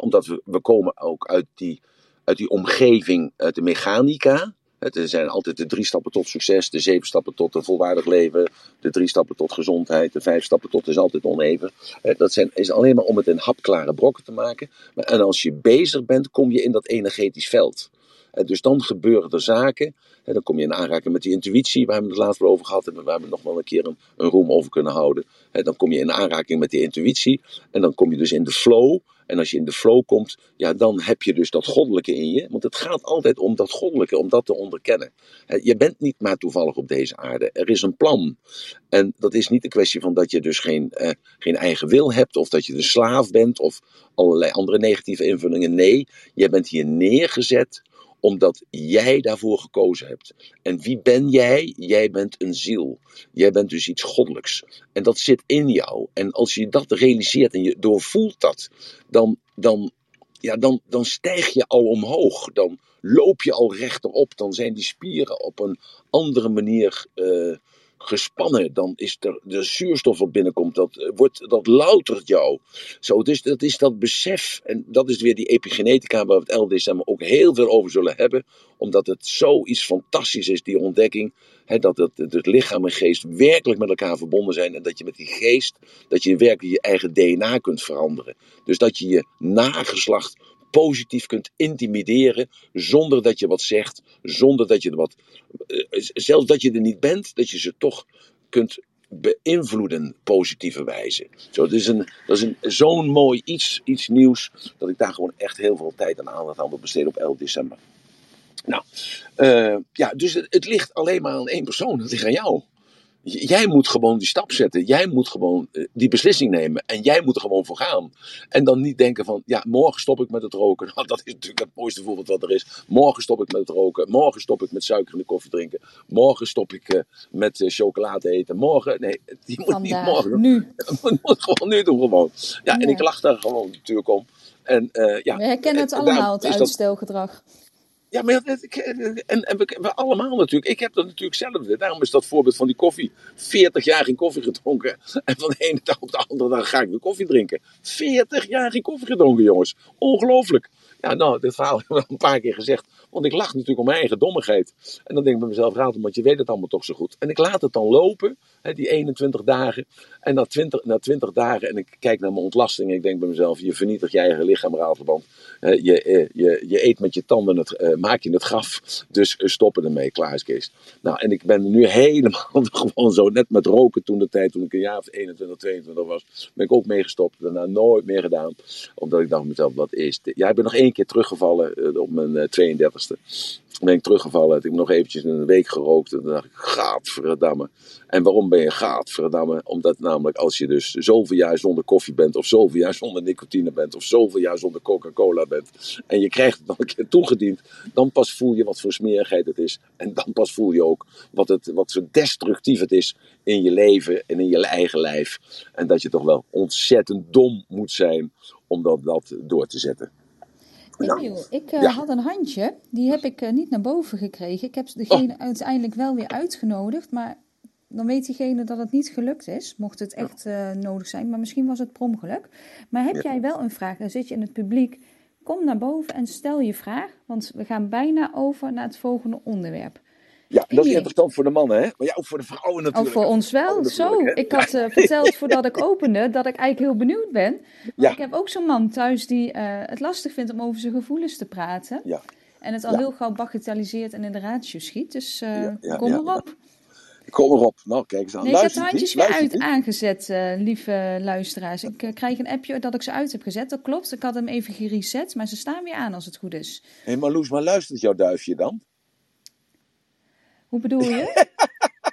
Omdat we, we komen ook uit die, uit die omgeving, uit de mechanica. Het er zijn altijd de drie stappen tot succes, de zeven stappen tot een volwaardig leven, de drie stappen tot gezondheid, de vijf stappen tot is altijd oneven. Eh, Dat zijn, is alleen maar om het in hapklare brokken te maken. En als je bezig bent, kom je in dat energetisch veld. Eh, Dus dan gebeuren er zaken. En dan kom je in aanraking met die intuïtie, waar we het laatst over gehad hebben, waar we nog wel een keer een, een room over kunnen houden. En dan kom je in aanraking met die intuïtie. En dan kom je dus in de flow. En als je in de flow komt, ja, dan heb je dus dat goddelijke in je. Want het gaat altijd om dat goddelijke, om dat te onderkennen. Je bent niet maar toevallig op deze aarde. Er is een plan. En dat is niet de kwestie van dat je dus geen, eh, geen eigen wil hebt, of dat je de slaaf bent, of allerlei andere negatieve invullingen. Nee, jij bent hier neergezet omdat jij daarvoor gekozen hebt. En wie ben jij? Jij bent een ziel. Jij bent dus iets goddelijks. En dat zit in jou. En als je dat realiseert en je doorvoelt dat, dan, dan, ja, dan, dan stijg je al omhoog. Dan loop je al rechterop. Dan zijn die spieren op een andere manier eh, gespannen. Dan is er de zuurstof wat binnenkomt, dat, eh, wordt, dat loutert jou. Zo, dus dat is dat besef. En dat is weer die epigenetica waar we het 11 december ook heel veel over zullen hebben. Omdat het zoiets fantastisch is, die ontdekking. Hè, dat het, het lichaam en geest werkelijk met elkaar verbonden zijn. En dat je met die geest, dat je werkelijk je eigen DNA kunt veranderen. Dus dat je je nageslacht positief kunt intimideren zonder dat je wat zegt, zonder dat je wat, eh, zelfs dat je er niet bent, dat je ze toch kunt beïnvloeden positieve wijze. Zo, dat is, een, dat is een, zo'n mooi iets, iets nieuws dat ik daar gewoon echt heel veel tijd en aandacht aan wil besteden op 11 december. Nou, eh, ja, dus het, het ligt alleen maar aan één persoon, het ligt aan jou. Jij moet gewoon die stap zetten. Jij moet gewoon eh, die beslissing nemen. En jij moet er gewoon voor gaan. En dan niet denken van, ja, morgen stop ik met het roken. Nou, [LAUGHS] dat is natuurlijk het mooiste voorbeeld wat er is. Morgen stop ik met het roken. Morgen stop ik met suiker in de koffie drinken. Morgen stop ik eh, met eh, chocolade eten. Morgen, nee, [LAUGHS] die moet niet morgen nu. [LAUGHS] Moet gewoon nu doen gewoon. Ja, en ik lach daar gewoon natuurlijk om. En eh, ja, We herkennen het en allemaal, het dat- uitstelgedrag. Ja, maar en, en we, we allemaal natuurlijk. Ik heb dat natuurlijk zelf. Daarom is dat voorbeeld van die koffie. 40 jaar geen koffie gedronken. En van de ene dag op de andere dag ga ik weer koffie drinken. 40 jaar geen koffie gedronken, jongens. Ongelooflijk. Ja, nou, dit verhaal [LAUGHS] heb ik een paar keer gezegd. Want ik lach natuurlijk om mijn eigen dommigheid. En dan denk ik bij mezelf, raad want je weet het allemaal toch zo goed. En ik laat het dan lopen, die 21 dagen. En na 20, na 20 dagen, en ik kijk naar mijn ontlasting en ik denk bij mezelf, je vernietigt je eigen lichaam, je, eh, je, je eet met je tanden, het, eh, maak je het graf. Dus eh, stoppen ermee, klaar is Kees. Nou, en ik ben nu [LAUGHS] helemaal gewoon zo, net met roken toen de tijd, toen ik een jaar of 21, 22 was, ben ik ook meegestopt. Daarna nooit meer gedaan. Omdat ik dacht mezelf, wat is dit? Ja, ik ben nog één keer teruggevallen op mijn eh, 32e. Ben ik teruggevallen, heb ik nog eventjes een week gerookt. En toen dacht ik, gaatverdamme. En waarom ben je gaatverdamme? Omdat namelijk als je dus zoveel jaar zonder koffie bent, of zoveel jaar zonder nicotine bent, of zoveel jaar zonder Coca-Cola bent, en je krijgt het nog een keer toegediend, dan pas voel je wat voor smerigheid het is. En dan pas voel je ook wat, het, wat zo destructief het is in je leven en in je eigen lijf. En dat je toch wel ontzettend dom moet zijn om dat, dat door te zetten. Nou, ik eh, ja. had een handje, die heb ik eh, niet naar boven gekregen. Ik heb degene uiteindelijk wel weer uitgenodigd, maar dan weet diegene dat het niet gelukt is, mocht het echt eh, nodig zijn. Maar misschien was het per ongeluk. Maar heb Ja. jij wel een vraag, dan zit je in het publiek, kom naar boven en stel je vraag, want we gaan bijna over naar het volgende onderwerp. Ja, dat is interessant voor de mannen, hè? Maar ja, ook voor de vrouwen natuurlijk. Ook voor ons wel. Zo, ik had uh, verteld voordat ik opende dat ik eigenlijk heel benieuwd ben. Ja. Ik heb ook zo'n man thuis die uh, het lastig vindt om over zijn gevoelens te praten. Ja. En het al heel gauw bagatelliseert en in de ratio schiet. Dus uh, kom erop. Kom erop. Nou, kijk eens aan. Nee, ik heb de handjes weer uit aangezet, uh, lieve luisteraars. Ik uh, krijg een appje dat ik ze uit heb gezet. Dat klopt. Ik had hem even gereset, maar ze staan weer aan als het goed is. Hé, hey, Marloes, maar luistert jouw duifje dan? Hoe bedoel je?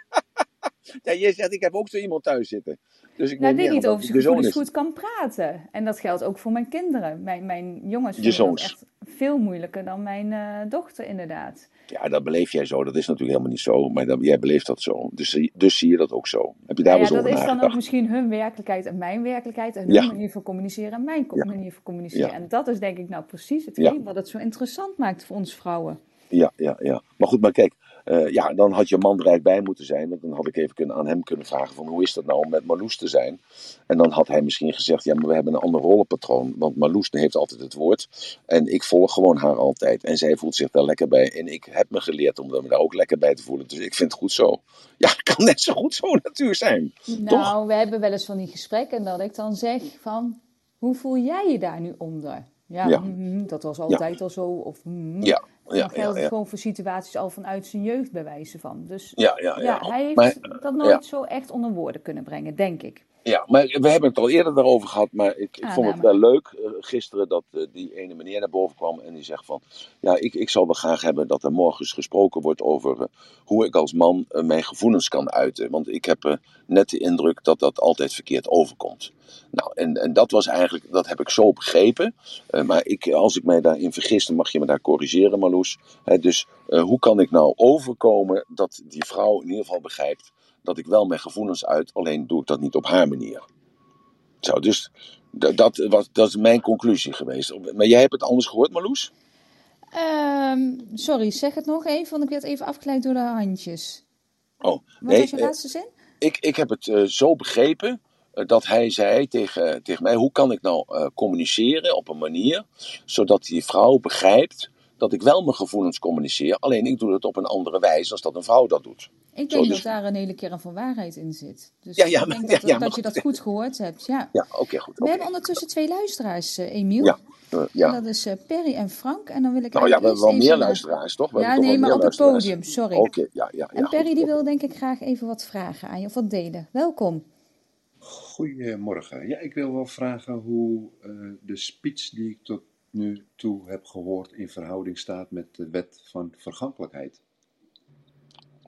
[LAUGHS] ja, je zegt, ik heb ook zo iemand thuis zitten. Dus ik nou, weet niet of ze goed, goed kan praten. En dat geldt ook voor mijn kinderen. Mijn, mijn jongens vinden het echt veel moeilijker dan mijn uh, dochter, inderdaad. Ja, dat beleef jij zo. Dat is natuurlijk helemaal niet zo. Maar dat, jij beleeft dat zo. Dus, dus zie je dat ook zo. Heb je daar ja, wel over Dat is dan ook misschien hun werkelijkheid en mijn werkelijkheid. En hun manier van communiceren en mijn manier van communiceren. En dat is denk ik nou precies hetgeen wat het zo interessant maakt voor ons vrouwen. Ja, ja, ja. Maar goed, maar kijk, uh, ja, dan had je man er eigenlijk bij moeten zijn. Dan had ik even kunnen, aan hem kunnen vragen van hoe is dat nou om met Marloes te zijn. En dan had hij misschien gezegd, ja, maar we hebben een ander rollenpatroon. Want Marloes heeft altijd het woord. En ik volg gewoon haar altijd. En zij voelt zich daar lekker bij. En ik heb me geleerd om me daar ook lekker bij te voelen. Dus ik vind het goed zo. [LAUGHS] Ja, het kan net zo goed zo natuur zijn. Nou, we hebben wel eens van die gesprekken dat ik dan zeg van, hoe voel jij je daar nu onder? Ja, mm, dat was altijd al zo. Of, mm. ja. Dan ja, geldt het gewoon voor situaties al vanuit zijn jeugd bij wijze van. Dus ja, ja, ja. hij heeft dat nooit zo echt onder woorden kunnen brengen, denk ik. Ja, maar we hebben het al eerder daarover gehad, maar ik, ik ah, vond het wel leuk uh, gisteren dat uh, die ene meneer naar boven kwam en die zegt van, ja, ik, ik zou wel graag hebben dat er morgen eens gesproken wordt over uh, hoe ik als man mijn gevoelens kan uiten. Want ik heb net de indruk dat dat altijd verkeerd overkomt. Nou, en, en dat was eigenlijk, dat heb ik zo begrepen. maar ik, als ik mij daarin vergis, dan mag je me daar corrigeren, Marloes. dus hoe kan ik nou overkomen dat die vrouw in ieder geval begrijpt dat ik wel mijn gevoelens uit, alleen doe ik dat niet op haar manier. Zo, dus dat, was, dat is mijn conclusie geweest. Maar jij hebt het anders gehoord, Marloes? Um, sorry, zeg het nog even, want ik werd even afgeleid door de handjes. Oh, Wat nee, was je laatste zin? Ik, ik heb het uh, zo begrepen uh, dat hij zei tegen, tegen mij: hoe kan ik nou uh, communiceren op een manier zodat die vrouw begrijpt dat ik wel mijn gevoelens communiceer, alleen ik doe het op een andere wijze als dat een vrouw dat doet. Ik denk dat dus- daar een hele kern van waarheid in zit. Dus ja, ja, ik denk [LAUGHS] dat, ja, dat je dat goed gehoord hebt. Ja, ja oké, goed. We hebben ondertussen twee luisteraars, uh, Emiel. Ja. Uh, ja. En dat is uh, Perry en Frank. En dan wil ik nou ja, we hebben wel meer luisteraars, toch? We ja, nee, maar op het podium, sorry. Oké, ja, ja, En Perry die wil denk ik graag even wat vragen aan je, of wat delen. Welkom. Goedemorgen. Ja, ik wil wel vragen hoe de speech die ik tot nu toe heb gehoord in verhouding staat met de wet van vergankelijkheid.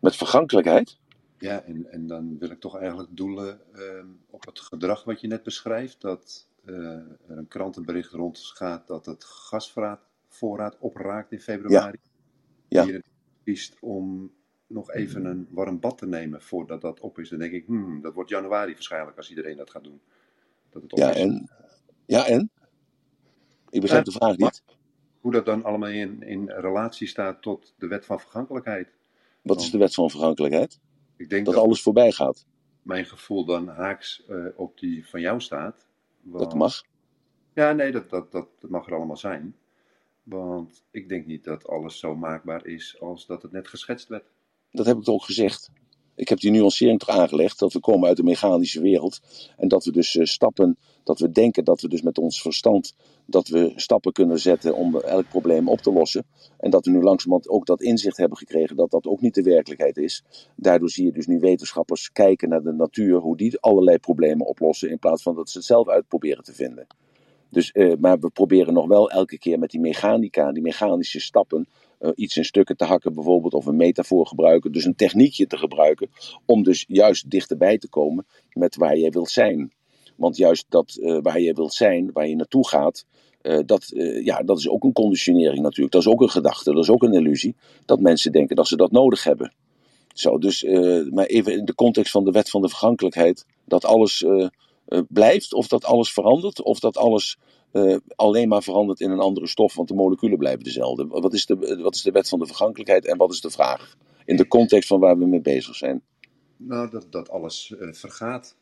Met vergankelijkheid? Ja, en, en dan wil ik toch eigenlijk doelen uh, op het gedrag wat je net beschrijft. Dat uh, er een krantenbericht rondgaat dat het gasvoorraad opraakt in februari. Ja. ja. Kiest om nog even een warm bad te nemen voordat dat op is. Dan denk ik, hmm, dat wordt januari waarschijnlijk als iedereen dat gaat doen. Dat het op ja, is. En, ja, en? Ik begrijp de vraag niet. Hoe dat dan allemaal in, in relatie staat tot de wet van vergankelijkheid. Wat is de wet van vergankelijkheid? Ik denk dat, dat alles voorbij gaat. Mijn gevoel dan haaks uh, op die van jou staat. Want... Dat mag. Ja, nee, dat, dat, dat, mag er allemaal zijn. Want ik denk niet dat alles zo maakbaar is als dat het net geschetst werd. Dat heb ik toch ook gezegd. Ik heb die nuancering toch aangelegd dat we komen uit de mechanische wereld. En dat we dus uh, stappen, dat we denken dat we dus met ons verstand dat we stappen kunnen zetten om elk probleem op te lossen. En dat we nu langzamerhand ook dat inzicht hebben gekregen dat dat ook niet de werkelijkheid is. Daardoor zie je dus nu wetenschappers kijken naar de natuur, hoe die allerlei problemen oplossen, in plaats van dat ze het zelf uit proberen te vinden. Dus, uh, maar we proberen nog wel elke keer met die mechanica, die mechanische stappen, iets in stukken te hakken bijvoorbeeld, of een metafoor gebruiken, dus een techniekje te gebruiken, om dus juist dichterbij te komen met waar je wilt zijn. Want juist dat uh, waar je wilt zijn, waar je naartoe gaat, uh, dat, ja, dat is ook een conditionering natuurlijk. Dat is ook een gedachte, dat is ook een illusie. Dat mensen denken dat ze dat nodig hebben. Zo, dus, maar even in de context van de wet van de vergankelijkheid, dat alles blijft, of dat alles verandert, of dat alles alleen maar verandert in een andere stof, want de moleculen blijven dezelfde. Wat is de, wat is de wet van de vergankelijkheid en wat is de vraag? In de context van waar we mee bezig zijn. Nou, dat, dat alles vergaat.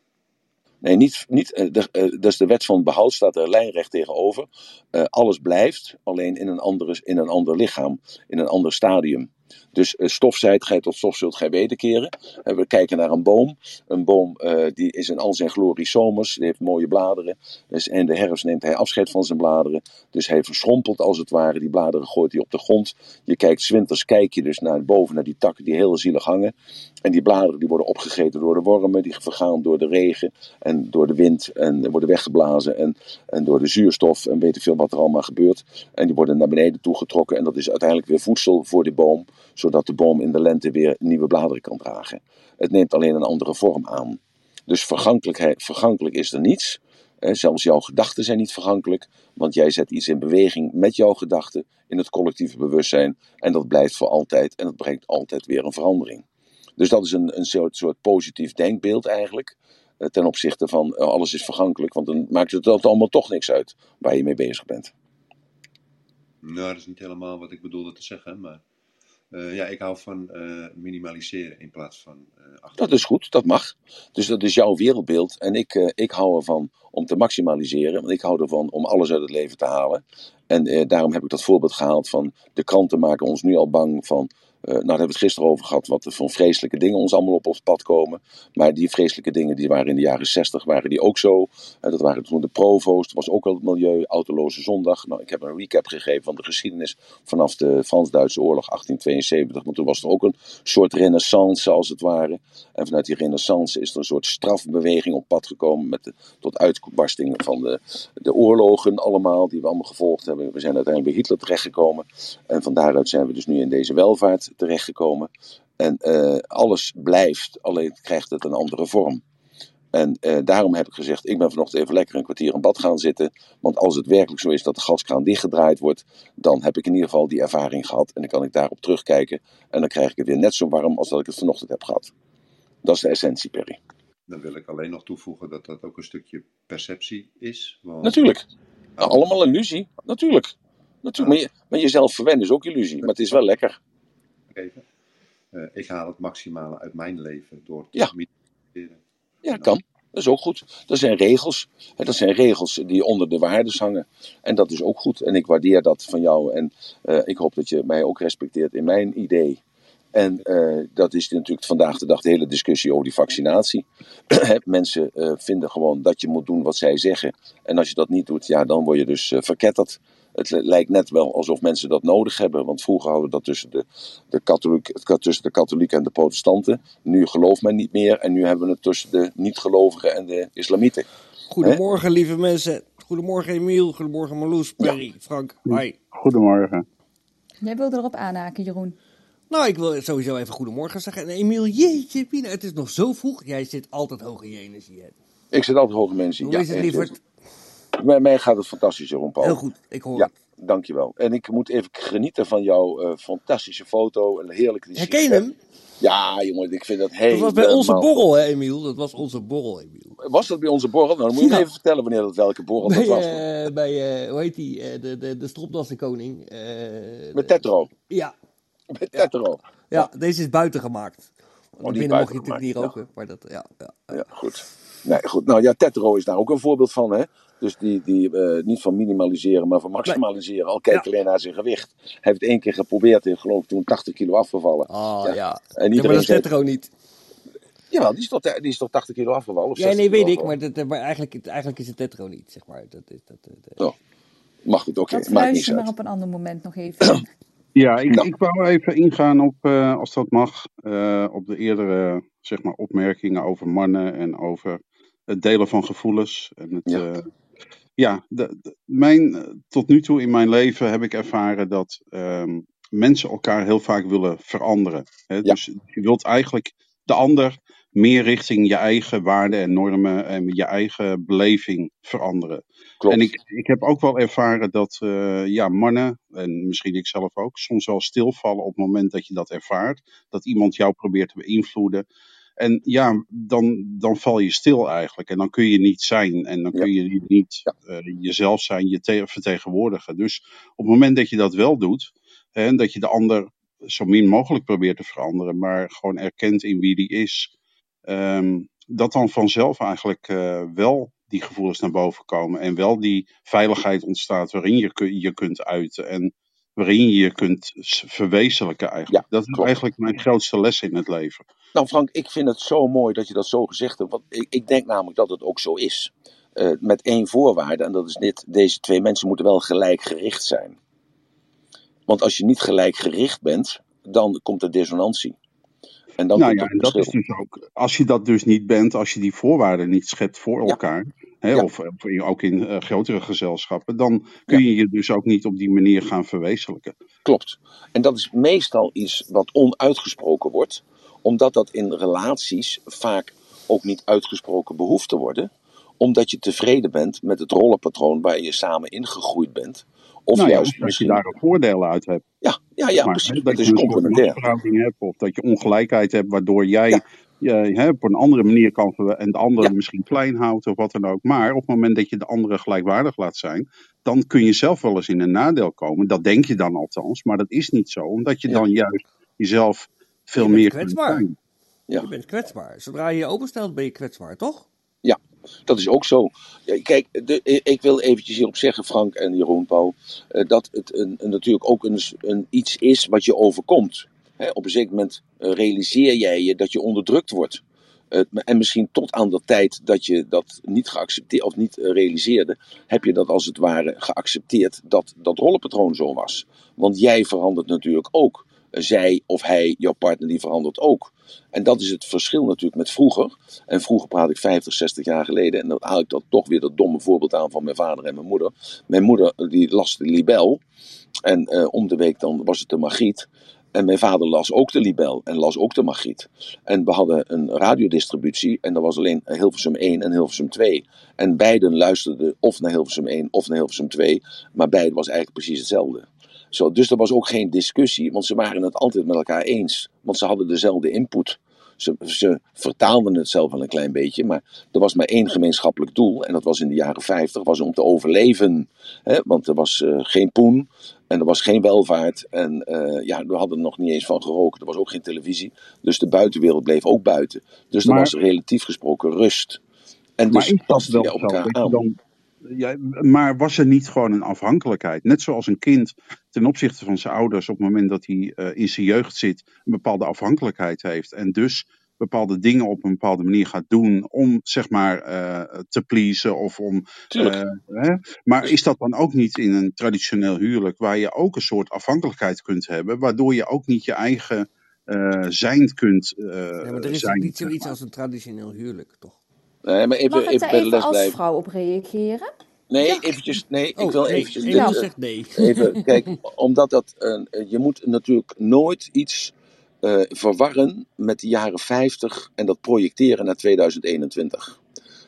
Nee, niet, niet, uh, de, dus de wet van behoud staat er lijnrecht tegenover. Alles blijft, alleen in een, andere, in een ander lichaam, in een ander stadium. Dus uh, stof zijt gij tot stof zult gij wederkeren. En we kijken naar een boom. Een boom uh, die is in al zijn glorie zomers. Die heeft mooie bladeren. Dus in de herfst neemt hij afscheid van zijn bladeren. Dus hij verschrompelt als het ware. Die bladeren gooit hij op de grond. Je kijkt zwinters kijk je dus naar boven naar die takken die heel zielig hangen. En die bladeren die worden opgegeten door de wormen. Die vergaan door de regen en door de wind. En worden weggeblazen. En, en door de zuurstof. En weet ik veel wat er allemaal gebeurt. En die worden naar beneden toegetrokken. En dat is uiteindelijk weer voedsel voor die boom zodat de boom in de lente weer nieuwe bladeren kan dragen. Het neemt alleen een andere vorm aan. Dus vergankelijk is er niets. Zelfs jouw gedachten zijn niet vergankelijk, want jij zet iets in beweging met jouw gedachten in het collectieve bewustzijn en dat blijft voor altijd en dat brengt altijd weer een verandering. Dus dat is een, een soort, soort positief denkbeeld eigenlijk eh, ten opzichte van eh, alles is vergankelijk, want dan maakt het allemaal toch niks uit waar je mee bezig bent. Nou, dat is niet helemaal wat ik bedoelde te zeggen, maar uh, ja, ik hou van uh, minimaliseren in plaats van. Uh, dat is goed, dat mag. Dus dat is jouw wereldbeeld. En ik, ik hou ervan om te maximaliseren. Want ik hou ervan om alles uit het leven te halen. En daarom heb ik dat voorbeeld gehaald van de kranten maken ons nu al bang van nou, daar hebben we het gisteren over gehad, wat er van vreselijke dingen ons allemaal op ons pad komen. Maar die vreselijke dingen, die waren in de jaren 60, waren die ook zo. Uh, dat waren toen de provo's, was ook al het milieu, autoloze zondag. Nou, ik heb een recap gegeven van de geschiedenis vanaf de Frans-Duitse oorlog 1872. Want toen was er ook een soort renaissance, als het ware. En vanuit die renaissance is er een soort strafbeweging op pad gekomen, met de, tot uitbarsting van de, de oorlogen allemaal, die we allemaal gevolgd hebben. We zijn uiteindelijk bij Hitler terechtgekomen. En van daaruit zijn we dus nu in deze welvaart terechtgekomen. En uh, alles blijft, alleen krijgt het een andere vorm. En uh, daarom heb ik gezegd, ik ben vanochtend even lekker een kwartier in bad gaan zitten. Want als het werkelijk zo is dat de gaskraan dichtgedraaid wordt, dan heb ik in ieder geval die ervaring gehad. En dan kan ik daarop terugkijken. En dan krijg ik het weer net zo warm als dat ik het vanochtend heb gehad. Dat is de essentie, Perry. Dan wil ik alleen nog toevoegen dat dat ook een stukje perceptie is. Want... Natuurlijk. Nou, allemaal illusie. Natuurlijk. Natuurlijk. Maar, je, maar jezelf verwennen is ook illusie. Maar het is wel lekker. Uh, ik haal het maximale uit mijn leven door te ja. Ja, dat kan. Dat is ook goed. Dat zijn regels. Dat zijn regels die onder de waardes hangen. En dat is ook goed. En ik waardeer dat van jou. En uh, ik hoop dat je mij ook respecteert in mijn idee. En uh, dat is natuurlijk vandaag de dag de hele discussie over die vaccinatie. [CLEARS THROAT] Mensen uh, vinden gewoon dat je moet doen wat zij zeggen. En als je dat niet doet, ja, dan word je dus verketterd. Het lijkt net wel alsof mensen dat nodig hebben. Want vroeger hadden we dat tussen de, de, katholiek, tussen de katholieken en de protestanten. Nu gelooft men niet meer. En nu hebben we het tussen de niet-gelovigen en de islamieten. Goedemorgen, lieve mensen. Goedemorgen, Emiel. Goedemorgen, Marloes, Perry, ja. Frank. Hoi. Goedemorgen. Jij wilde erop aanhaken, Jeroen. Nou, ik wil sowieso even goedemorgen zeggen. En Emiel, jeetje, Pina, het is nog zo vroeg. Jij zit altijd hoog in je energie. Hè? Ik zit altijd hoog in mijn energie. Hoe is het, lieverd? Bij mij gaat het fantastisch, Jeroen Paul. Heel goed, ik hoor ja, het. Dankjewel. En ik moet even genieten van jouw uh, fantastische foto. En heerlijke Herken je hem? Ja, jongen, ik vind dat heel. Dat was bij onze borrel, hè, Emiel? Dat was onze borrel, Emiel. Was dat bij onze borrel? Nou, dan moet je ja. even vertellen wanneer dat welke borrel bij, dat was. Uh, bij, uh, hoe heet die? De, de, de stropdassenkoning. Met Tetro. Ja. Met Tetro. Ja, ja, deze is buiten gemaakt. Oh, binnen mocht je natuurlijk niet roken. Ja. Maar dat, ja, ja, ja. goed. Nee, goed. Nou ja, Tetro is daar ook een voorbeeld van, hè? Dus die, die uh, niet van minimaliseren, maar van maximaliseren. Al kijk ja. alleen naar zijn gewicht. Hij heeft één keer geprobeerd en geloof ik toen 80 kilo afgevallen. Oh ja. ja. En ja, maar dat is Tetro niet. Jawel, die is toch, die is toch 80 kilo afgevallen? Of ja, nee, weet ik. Maar, dat, maar eigenlijk, eigenlijk is het Tetro niet, zeg maar. Dat is, dat, dat, oh. Maar goed, oké. Okay. Maakt maar op een ander moment nog even. [CLEARS THROAT] Ja, ik, ik wou even ingaan op, uh, als dat mag, uh, op de eerdere zeg maar, opmerkingen over mannen en over het delen van gevoelens. En het, ja, uh, ja de, de, mijn, tot nu toe in mijn leven heb ik ervaren dat um, mensen elkaar heel vaak willen veranderen. Hè? Ja. Dus je wilt eigenlijk de ander meer richting je eigen waarden en normen en je eigen beleving veranderen. Klopt. En ik, ik heb ook wel ervaren dat uh, ja, mannen, en misschien ik zelf ook, soms wel stilvallen op het moment dat je dat ervaart. Dat iemand jou probeert te beïnvloeden. En ja, dan, dan val je stil eigenlijk. En dan kun je niet zijn. En dan kun je niet uh, jezelf zijn, je te- vertegenwoordigen. Dus op het moment dat je dat wel doet, en dat je de ander zo min mogelijk probeert te veranderen, maar gewoon erkent in wie die is, um, dat dan vanzelf eigenlijk uh, wel die gevoelens naar boven komen en wel die veiligheid ontstaat waarin je, je kunt uiten. En waarin je je kunt verwezenlijken eigenlijk. Ja, dat is klopt. eigenlijk mijn grootste les in het leven. Nou Frank, ik vind het zo mooi dat je dat zo gezegd hebt. Want ik, ik denk namelijk dat het ook zo is. Eh, met één voorwaarde, en dat is dit. Deze twee mensen moeten wel gelijk gericht zijn. Want als je niet gelijk gericht bent, dan komt er dissonantie. En dan nou komt ja, en dat is dus ook, als je dat dus niet bent, als je die voorwaarden niet schept voor Ja. elkaar, hè, Ja. of, of ook in eh, grotere gezelschappen, dan kun je je dus ook niet op die manier gaan verwezenlijken. Klopt. En dat is meestal iets wat onuitgesproken wordt, omdat dat in relaties vaak ook niet uitgesproken behoeft te worden, omdat je tevreden bent met het rollenpatroon waar je samen ingegroeid bent. Of nou ja, juist of dat je misschien. daar een voordeel uit hebt. Ja, ja, ja maar, precies. hè, Dat dat is complementair. hebt, of dat je ongelijkheid hebt, waardoor jij Ja. je hè, op een andere manier kan en de andere Ja. misschien klein houdt of wat dan ook. Maar op het moment dat je de andere gelijkwaardig laat zijn, dan kun je zelf wel eens in een nadeel komen. Dat denk je dan althans, maar dat is niet zo, omdat je dan juist jezelf veel Je bent meer kwetsbaar. Ja. Je bent kwetsbaar. Zodra je je openstelt, ben je kwetsbaar, toch? Dat is ook zo. Ja, kijk, de, ik wil eventjes hierop zeggen, Frank en Jeroen Pauw, eh, dat het een, een- natuurlijk ook een, een iets is wat je overkomt. Hè, op een zeker moment eh, realiseer jij je dat je onderdrukt wordt. Eh, en misschien tot aan de tijd dat je dat niet geaccepteerd of niet realiseerde, heb je dat als het ware geaccepteerd dat dat rollenpatroon zo was. Want jij verandert natuurlijk ook. Zij of hij, jouw partner, die verandert ook. En dat is het verschil natuurlijk met vroeger. En vroeger praat ik 50, 60 jaar geleden. En dan haal ik dat toch weer dat domme voorbeeld aan van mijn vader en mijn moeder. Mijn moeder die las de libel. En eh, om de week dan was het de magiet. En mijn vader las ook de libel en las ook de magiet. En we hadden een radiodistributie en dat was alleen Hilversum 1 en Hilversum 2. En beiden luisterden of naar Hilversum 1 of naar Hilversum 2. Maar beide was eigenlijk precies hetzelfde. Zo, dus er was ook geen discussie, want ze waren het altijd met elkaar eens. Want ze hadden dezelfde input. Ze, ze vertaalden het zelf wel een klein beetje, maar er was maar één gemeenschappelijk doel. En dat was in de jaren 50, was om te overleven. Hè? Want er was eh, geen poen en er was geen welvaart. En eh, ja, we hadden er nog niet eens van geroken. Er was ook geen televisie. Dus de buitenwereld bleef ook buiten. Dus er Maar- was relatief gesproken rust. En Maar dus is dat paste wel zo? op Dat je dan, ja, maar was er niet gewoon een afhankelijkheid? Net zoals een kind ten opzichte van zijn ouders op het moment dat hij eh, in zijn jeugd zit, een bepaalde afhankelijkheid heeft. En dus bepaalde dingen op een bepaalde manier gaat doen om zeg maar eh, te pleasen of om. Eh, hè? Maar is dat dan ook niet in een traditioneel huwelijk waar je ook een soort afhankelijkheid kunt hebben, waardoor je ook niet je eigen eh, zijn kunt eh, Ja, maar er is zijn? niet zeg zoiets maar. als een traditioneel huwelijk, toch? Nee, maar even, Mag ik even daar even als blijven. vrouw op reageren? Nee, Ja. eventjes. Nee, ik Oh, wil nee, eventjes. Emiel eh, zegt nee. Even, [LAUGHS] kijk, omdat dat, eh, je moet natuurlijk nooit iets eh, verwarren met de jaren 50 en dat projecteren naar 2021.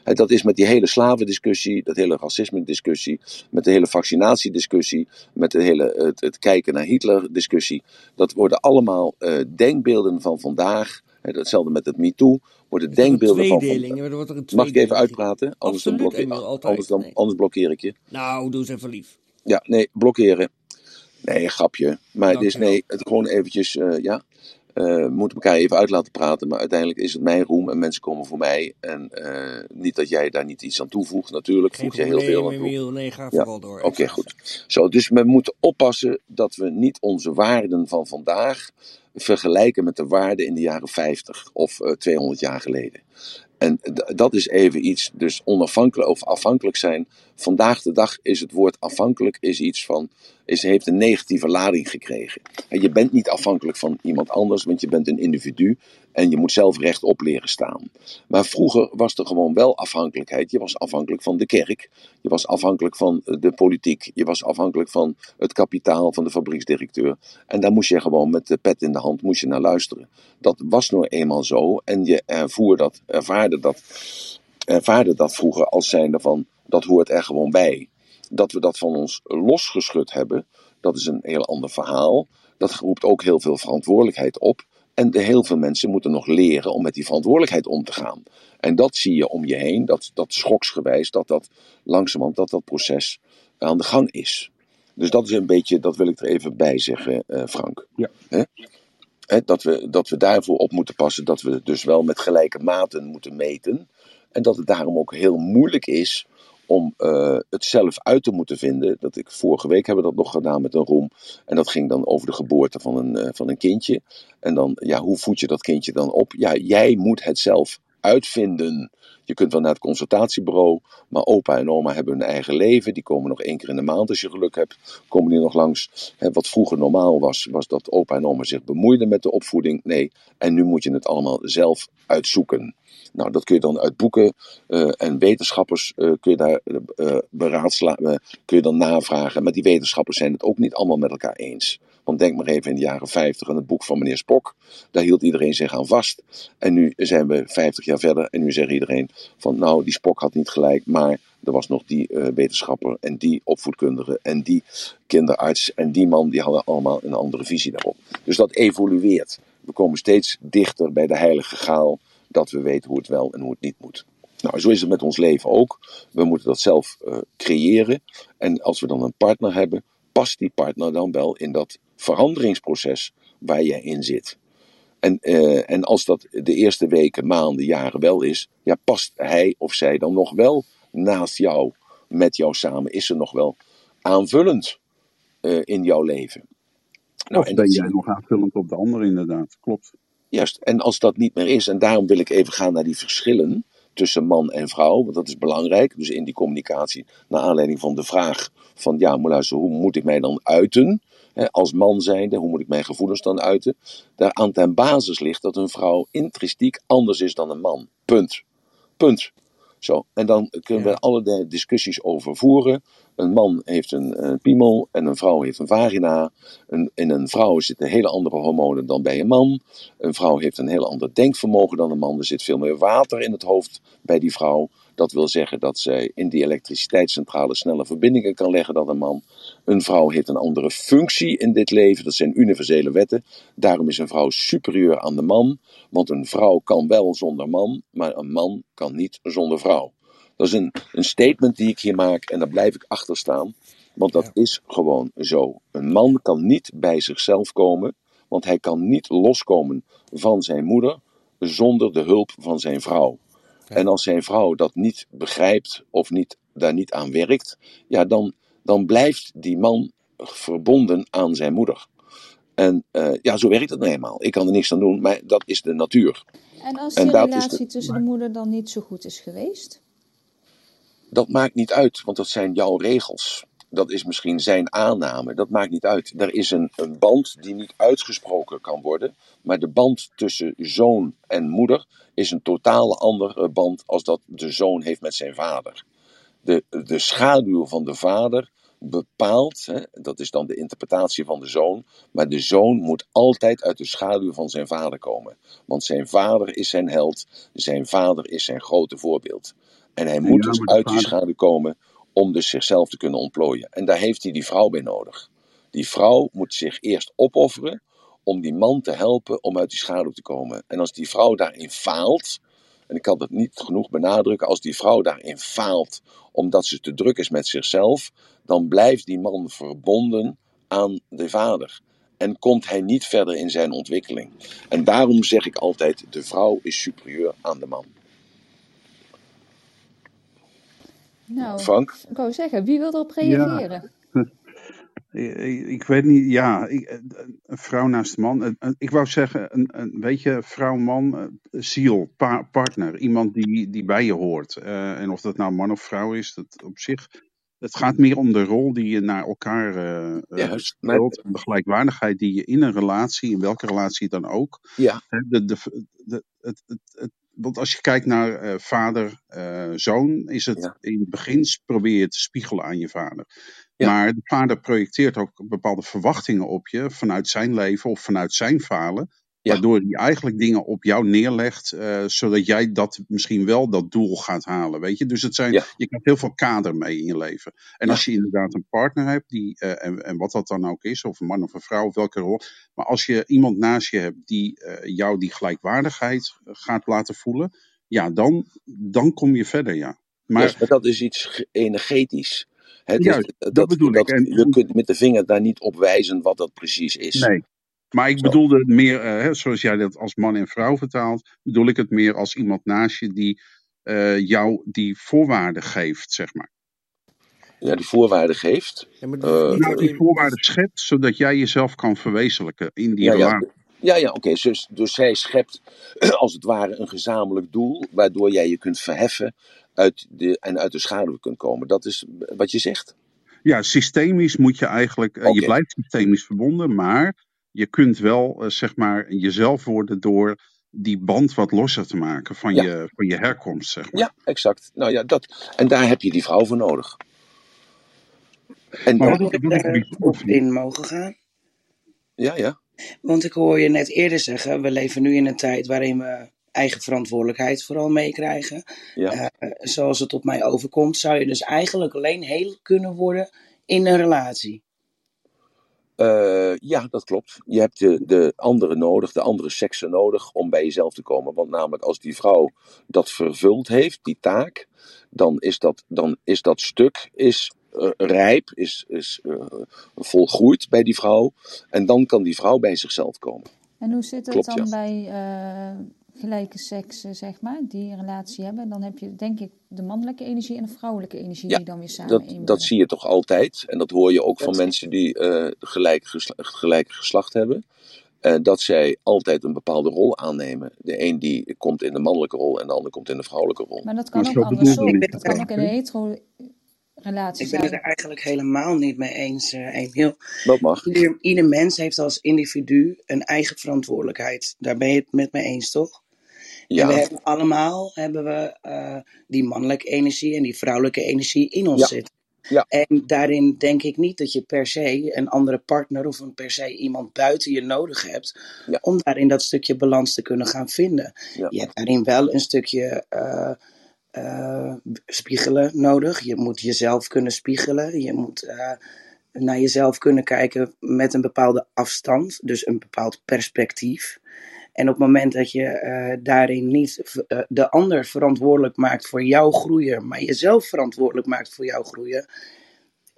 Hè, dat is met die hele slavendiscussie, dat hele racisme-discussie, met de hele vaccinatiediscussie, met de hele, het, het kijken naar Hitler-discussie. Dat worden allemaal eh, denkbeelden van vandaag. Hè, hetzelfde met het MeToo. Worden denkbeelden van tweedeling. vandaag. Wordt er een Mag ik even uitpraten? Anders, dan blokkeer, anders, dan, Nee. anders blokkeer ik je. Nou, doe eens even lief. Ja, nee, blokkeren. Nee, grapje. Maar dus Dankjewel. nee, het gewoon eventjes, eh, ja. eh, we moeten elkaar even uit laten praten. Maar uiteindelijk is het mijn roem en mensen komen voor mij. En eh, niet dat jij daar niet iets aan toevoegt. Natuurlijk Geen voeg je heel veel aan toe. Nee, ga Ja, vooral door. Oké, goed. Zo, dus we moeten oppassen dat we niet onze waarden van vandaag vergelijken met de waarden in de jaren 50 of eh, 200 jaar geleden. En dat is even iets, dus onafhankelijk of afhankelijk zijn. Vandaag de dag is het woord afhankelijk is iets van, is, heeft een negatieve lading gekregen. En je bent niet afhankelijk van iemand anders, want je bent een individu en je moet zelf rechtop leren staan. Maar vroeger was er gewoon wel afhankelijkheid. Je was afhankelijk van de kerk, je was afhankelijk van de politiek, je was afhankelijk van het kapitaal van de fabrieksdirecteur. En daar moest je gewoon met de pet in de hand moest je naar luisteren. Dat was nou eenmaal zo en je ervoer dat, ervaarde dat, ervaarde dat vroeger als zijnde van dat hoort er gewoon bij. Dat we dat van ons losgeschud hebben, dat is een heel ander verhaal. Dat roept ook heel veel verantwoordelijkheid op. En heel veel mensen moeten nog leren om met die verantwoordelijkheid om te gaan. En dat zie je om je heen, dat, dat schoksgewijs, dat dat langzamerhand dat dat proces aan de gang is. Dus dat is een beetje, dat wil ik er even bij zeggen, eh, Frank. Ja. Dat, we, dat we daarvoor op moeten passen, dat we dus wel met gelijke maten moeten meten. En dat het daarom ook heel moeilijk is om eh, het zelf uit te moeten vinden. Dat ik, vorige week hebben we dat nog gedaan met een roem. En dat ging dan over de geboorte van een, eh, van een kindje. En dan, ja, hoe voed je dat kindje dan op? Ja, jij moet het zelf uitvinden. Je kunt wel naar het consultatiebureau, maar opa en oma hebben hun eigen leven. Die komen nog één keer in de maand als je geluk hebt. Komen die nog langs. wat vroeger normaal was, was dat opa en oma zich bemoeiden met de opvoeding. Nee, en nu moet je het allemaal zelf uitzoeken. Nou, dat kun je dan uit boeken uh, en wetenschappers uh, kun je daar uh, kun je dan navragen. Maar die wetenschappers zijn het ook niet allemaal met elkaar eens. Want denk maar even in de jaren 50 aan het boek van meneer Spock. Daar hield iedereen zich aan vast. En nu zijn we 50 jaar verder en nu zegt iedereen van nou, die Spock had niet gelijk, maar er was nog die wetenschapper en die opvoedkundige en die kinderarts en die man, die hadden allemaal een andere visie daarop. Dus dat evolueert. We komen steeds dichter bij de heilige gaal dat we weten hoe het wel en hoe het niet moet. Nou, zo is het met ons leven ook. We moeten dat zelf uh, creëren. En als we dan een partner hebben, past die partner dan wel in dat veranderingsproces waar jij in zit. En, uh, en als dat de eerste weken, maanden, jaren wel is, ja, past hij of zij dan nog wel naast jou, met jou samen? Is er nog wel aanvullend uh, in jouw leven? Nou, of en ben jij nog aanvullend op de ander, inderdaad. Klopt. Juist, en als dat niet meer is, en daarom wil ik even gaan naar die verschillen tussen man en vrouw, want dat is belangrijk. Dus in die communicatie, naar aanleiding van de vraag van, ja, maar luister, hoe moet ik mij dan uiten? Hè, als man zijnde, hoe moet ik mijn gevoelens dan uiten? Daar aan ten basis ligt dat een vrouw intrinsiek anders is dan een man. Punt. Punt. Zo, en dan kunnen we allerlei discussies over voeren. Een man heeft een, een piemel en een vrouw heeft een vagina. Een, in een vrouw zitten hele andere hormonen dan bij een man. Een vrouw heeft een heel ander denkvermogen dan een man. Er zit veel meer water in het hoofd bij die vrouw. Dat wil zeggen dat zij in die elektriciteitscentrale snelle verbindingen kan leggen dan een man. Een vrouw heeft een andere functie in dit leven. Dat zijn universele wetten. Daarom is een vrouw superieur aan de man. Want een vrouw kan wel zonder man, maar een man kan niet zonder vrouw. Dat is een, een statement die ik hier maak en daar blijf ik achter staan. Want dat is gewoon zo. Een man kan niet bij zichzelf komen, want hij kan niet loskomen van zijn moeder zonder de hulp van zijn vrouw. En als zijn vrouw dat niet begrijpt of niet, daar niet aan werkt, ja, dan, dan blijft die man verbonden aan zijn moeder. En uh, ja, zo werkt het nou eenmaal. Ik kan er niks aan doen, maar dat is de natuur. En als de en relatie de... tussen de moeder dan niet zo goed is geweest? Dat maakt niet uit, want dat zijn jouw regels. Dat is misschien zijn aanname, dat maakt niet uit. Er is een, band die niet uitgesproken kan worden, maar de band tussen zoon en moeder is een totaal andere band als dat de zoon heeft met zijn vader. De, de schaduw van de vader bepaalt, hè, dat is dan de interpretatie van de zoon, maar de zoon moet altijd uit de schaduw van zijn vader komen. Want zijn vader is zijn held, zijn vader is zijn grote voorbeeld. En hij moet dus uit die schaduw komen om dus zichzelf te kunnen ontplooien. En daar heeft hij die vrouw bij nodig. Die vrouw moet zich eerst opofferen om die man te helpen om uit die schaduw te komen. En als die vrouw daarin faalt, en ik kan dat niet genoeg benadrukken, als die vrouw daarin faalt omdat ze te druk is met zichzelf, dan blijft die man verbonden aan de vader. En komt hij niet verder in zijn ontwikkeling. En daarom zeg ik altijd: de vrouw is superieur aan de man. Nou, Frank? ik wou zeggen, wie wil erop reageren? Ja. [LAUGHS] Ik weet niet, ja, ik, een vrouw naast een man. Ik wou zeggen, een, een weet je, vrouw, man, ziel, pa, partner. Iemand die, die bij je hoort. Uh, en of dat nou man of vrouw is, dat op zich. Het gaat meer om de rol die je naar elkaar uh, ja, speelt. En de gelijkwaardigheid die je in een relatie, in welke relatie dan ook. Ja. De, de, de, het, het, het, want als je kijkt naar uh, vader-zoon, is het ja. in het begin probeer je te spiegelen aan je vader. Ja. Maar de vader projecteert ook bepaalde verwachtingen op je vanuit zijn leven of vanuit zijn falen. Waardoor hij eigenlijk dingen op jou neerlegt, uh, zodat jij dat misschien wel dat doel gaat halen. Weet je? Dus het zijn, ja. je krijgt heel veel kader mee in je leven. En ja. als je inderdaad een partner hebt, die, uh, en, en, wat dat dan ook is, of een man of een vrouw, of welke rol. Maar als je iemand naast je hebt die uh, jou die gelijkwaardigheid gaat laten voelen, ja, dan, dan kom je verder, ja. Maar, dat is iets energetisch. He, dus Juist, dat, dat, bedoel dat, ik. En, je kunt met de vinger daar niet op wijzen wat dat precies is. Nee, maar ik bedoelde het meer, uh, zoals jij dat als man en vrouw vertaalt, bedoel ik het meer als iemand naast je die uh, jou die voorwaarden geeft, zeg maar. ja, die voorwaarden geeft. Ja, maar Eh, Nou, die voorwaarden schetst, zodat jij jezelf kan verwezenlijken in die Ja, relatie. ja, ja oké. Dus, dus zij schept [CLEARS THROAT] als het ware een gezamenlijk doel, waardoor jij je kunt verheffen uit de, en uit de schaduw kunt komen. Dat is wat je zegt. Ja, systemisch moet je eigenlijk, eh, Oké. je blijft systemisch verbonden, maar je kunt wel, eh, zeg maar, jezelf worden door die band wat losser te maken van, Ja. je, van je herkomst, zeg maar. Ja, exact. Nou ja, dat. En daar heb je die vrouw voor nodig. En Maar wat ik, daar op in mogen gaan. ja, ja. Want ik hoor je net eerder zeggen, we leven nu in een tijd waarin we eigen verantwoordelijkheid vooral meekrijgen. ja. Eh, zoals het op mij overkomt, zou je dus eigenlijk alleen heel kunnen worden in een relatie. Eh, ja, dat klopt. Je hebt de, de andere nodig, de andere seksen nodig om bij jezelf te komen. Want namelijk als die vrouw dat vervuld heeft, die taak, dan is dat, dan is dat stuk is, eh, rijp, is, is eh, volgroeid bij die vrouw. En dan kan die vrouw bij zichzelf komen. En hoe zit het Klopt, dan ja. bij gelijke seksen, zeg maar, die een relatie hebben? Dan heb je denk ik de mannelijke energie en de vrouwelijke energie Ja, die dan weer samen Dat, dat zie je toch altijd. En dat hoor je ook van mensen die eh gelijk, gesla- gelijk geslacht hebben. Eh, dat zij altijd een bepaalde rol aannemen. De een die komt in de mannelijke rol en de ander komt in de vrouwelijke rol. Maar dat kan Maar ook andersom. Dat kan ook in een hetero relatie Ik ben het zijn. er eigenlijk helemaal niet mee eens, eh Emiel. Dat mag. Ieder, ieder mens heeft als individu een eigen verantwoordelijkheid. Daar ben je het met mij eens, toch? En we Ja, hebben allemaal hebben we, eh, die mannelijke energie en die vrouwelijke energie in ons Ja. zitten. Ja. En daarin denk ik niet dat je per se een andere partner of een per se iemand buiten je nodig hebt Ja. om daarin dat stukje balans te kunnen gaan vinden. Ja. Je hebt daarin wel een stukje eh, eh, spiegelen nodig. Je moet jezelf kunnen spiegelen. Je moet naar jezelf kunnen kijken met een bepaalde afstand, dus een bepaald perspectief. En op het moment dat je eh, daarin niet eh, de ander verantwoordelijk maakt voor jouw groeien, maar jezelf verantwoordelijk maakt voor jouw groeien,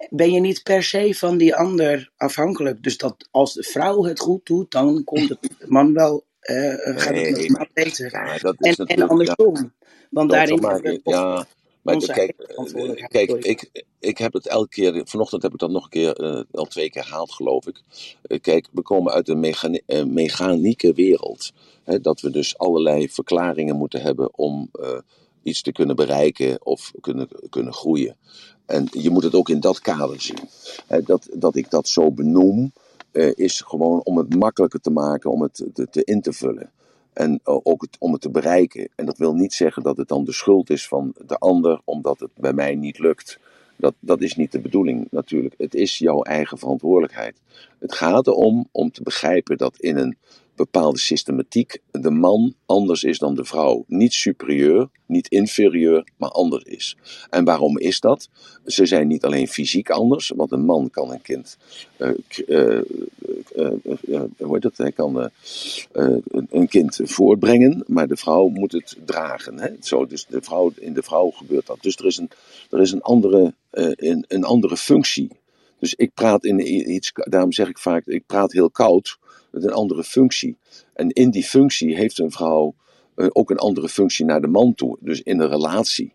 ben je niet per se van die ander afhankelijk. Dus dat als de vrouw het goed doet, dan komt het de man wel, eh, gaat het Nee, beter. ja, dat En, is en. Ja, andersom. Want dat daarin maak hebben we ik. toch Ja, maar onze kijk, eh, kijk ik, ik heb het elke keer. Vanochtend heb ik dat nog een keer, eh, al twee keer gehaald, geloof ik. Eh, kijk, we komen uit een mechani- eh, mechanieke wereld. Hè, dat we dus allerlei verklaringen moeten hebben om eh, iets te kunnen bereiken of kunnen, kunnen groeien. En je moet het ook in dat kader zien. Hè, dat, dat ik dat zo benoem, eh, is gewoon om het makkelijker te maken, om het te, te in te vullen. En eh, ook om het te bereiken. En dat wil niet zeggen dat het dan de schuld is van de ander, omdat het bij mij niet lukt. Dat, dat is niet de bedoeling natuurlijk. Het is jouw eigen verantwoordelijkheid. Het gaat erom om te begrijpen dat in een bepaalde systematiek de man anders is dan de vrouw. Niet superieur, niet inferieur, maar anders is. En waarom is dat? Ze zijn niet alleen fysiek anders, want een man kan een kind. eh, eh, eh, hoe heet dat? Hij kan een- kind voortbrengen, maar de vrouw moet het dragen. Hè? Zo, dus de vrouw, in de vrouw gebeurt dat. Dus er is een, er is een, andere, een, een andere functie. Dus ik praat in iets, daarom zeg ik vaak, ik praat heel koud met een andere functie. En in die functie heeft een vrouw eh, ook een andere functie naar de man toe, dus in een relatie.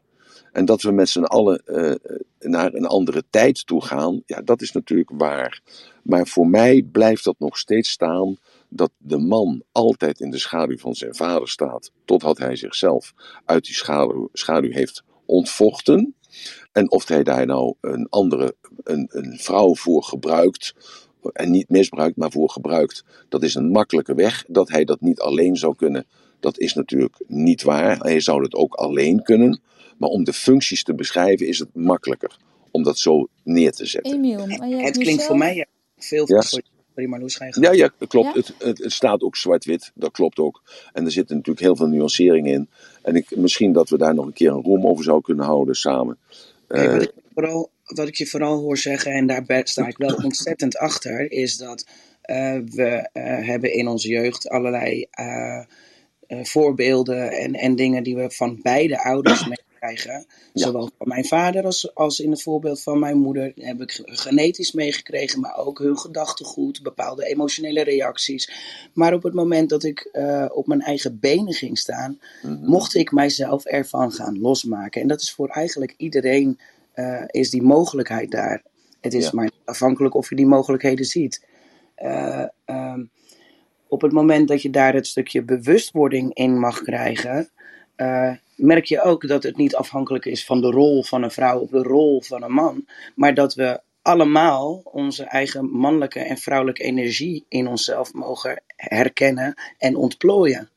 En dat we met z'n allen eh, naar een andere tijd toe gaan, ja, dat is natuurlijk waar. Maar voor mij blijft dat nog steeds staan dat de man altijd in de schaduw van zijn vader staat, totdat hij zichzelf uit die schaduw, schaduw heeft ontvochten. En of hij daar nou een andere, een, een vrouw voor gebruikt, en niet misbruikt, maar voor gebruikt, dat is een makkelijke weg. Dat hij dat niet alleen zou kunnen, dat is natuurlijk niet waar. Hij zou het ook alleen kunnen. Maar om de functies te beschrijven is het makkelijker om dat zo neer te zetten. Emiel, Het klinkt voor mij ja, veel Ja. Marloes, ga je. Ja, ja, klopt. Ja? Het, het, het staat ook zwart-wit, dat klopt ook. En er zitten natuurlijk heel veel nuanceringen in. En ik, misschien dat we daar nog een keer een room over zouden kunnen houden samen. Nee, Eh, wat, ik vooral, wat ik je vooral hoor zeggen, en daar sta ik wel [CLEARS THROAT] ontzettend achter, is dat eh, we eh, hebben in onze jeugd allerlei eh, voorbeelden en, en dingen die we van beide ouders [CLEARS THROAT] meekrijgen. Ja. Zowel van mijn vader als, als in het voorbeeld van mijn moeder heb ik genetisch meegekregen, maar ook hun gedachtegoed, bepaalde emotionele reacties. Maar op het moment dat ik op mijn eigen benen ging staan, mhm. mocht ik mijzelf ervan gaan losmaken. En dat is voor eigenlijk iedereen eh, is die mogelijkheid daar. Het is Ja. maar afhankelijk of je die mogelijkheden ziet. Eh, ehm, op het moment dat je daar het stukje bewustwording in mag krijgen, eh, merk je ook dat het niet afhankelijk is van de rol van een vrouw of de rol van een man, maar dat we allemaal onze eigen mannelijke en vrouwelijke energie in onszelf mogen herkennen en ontplooien.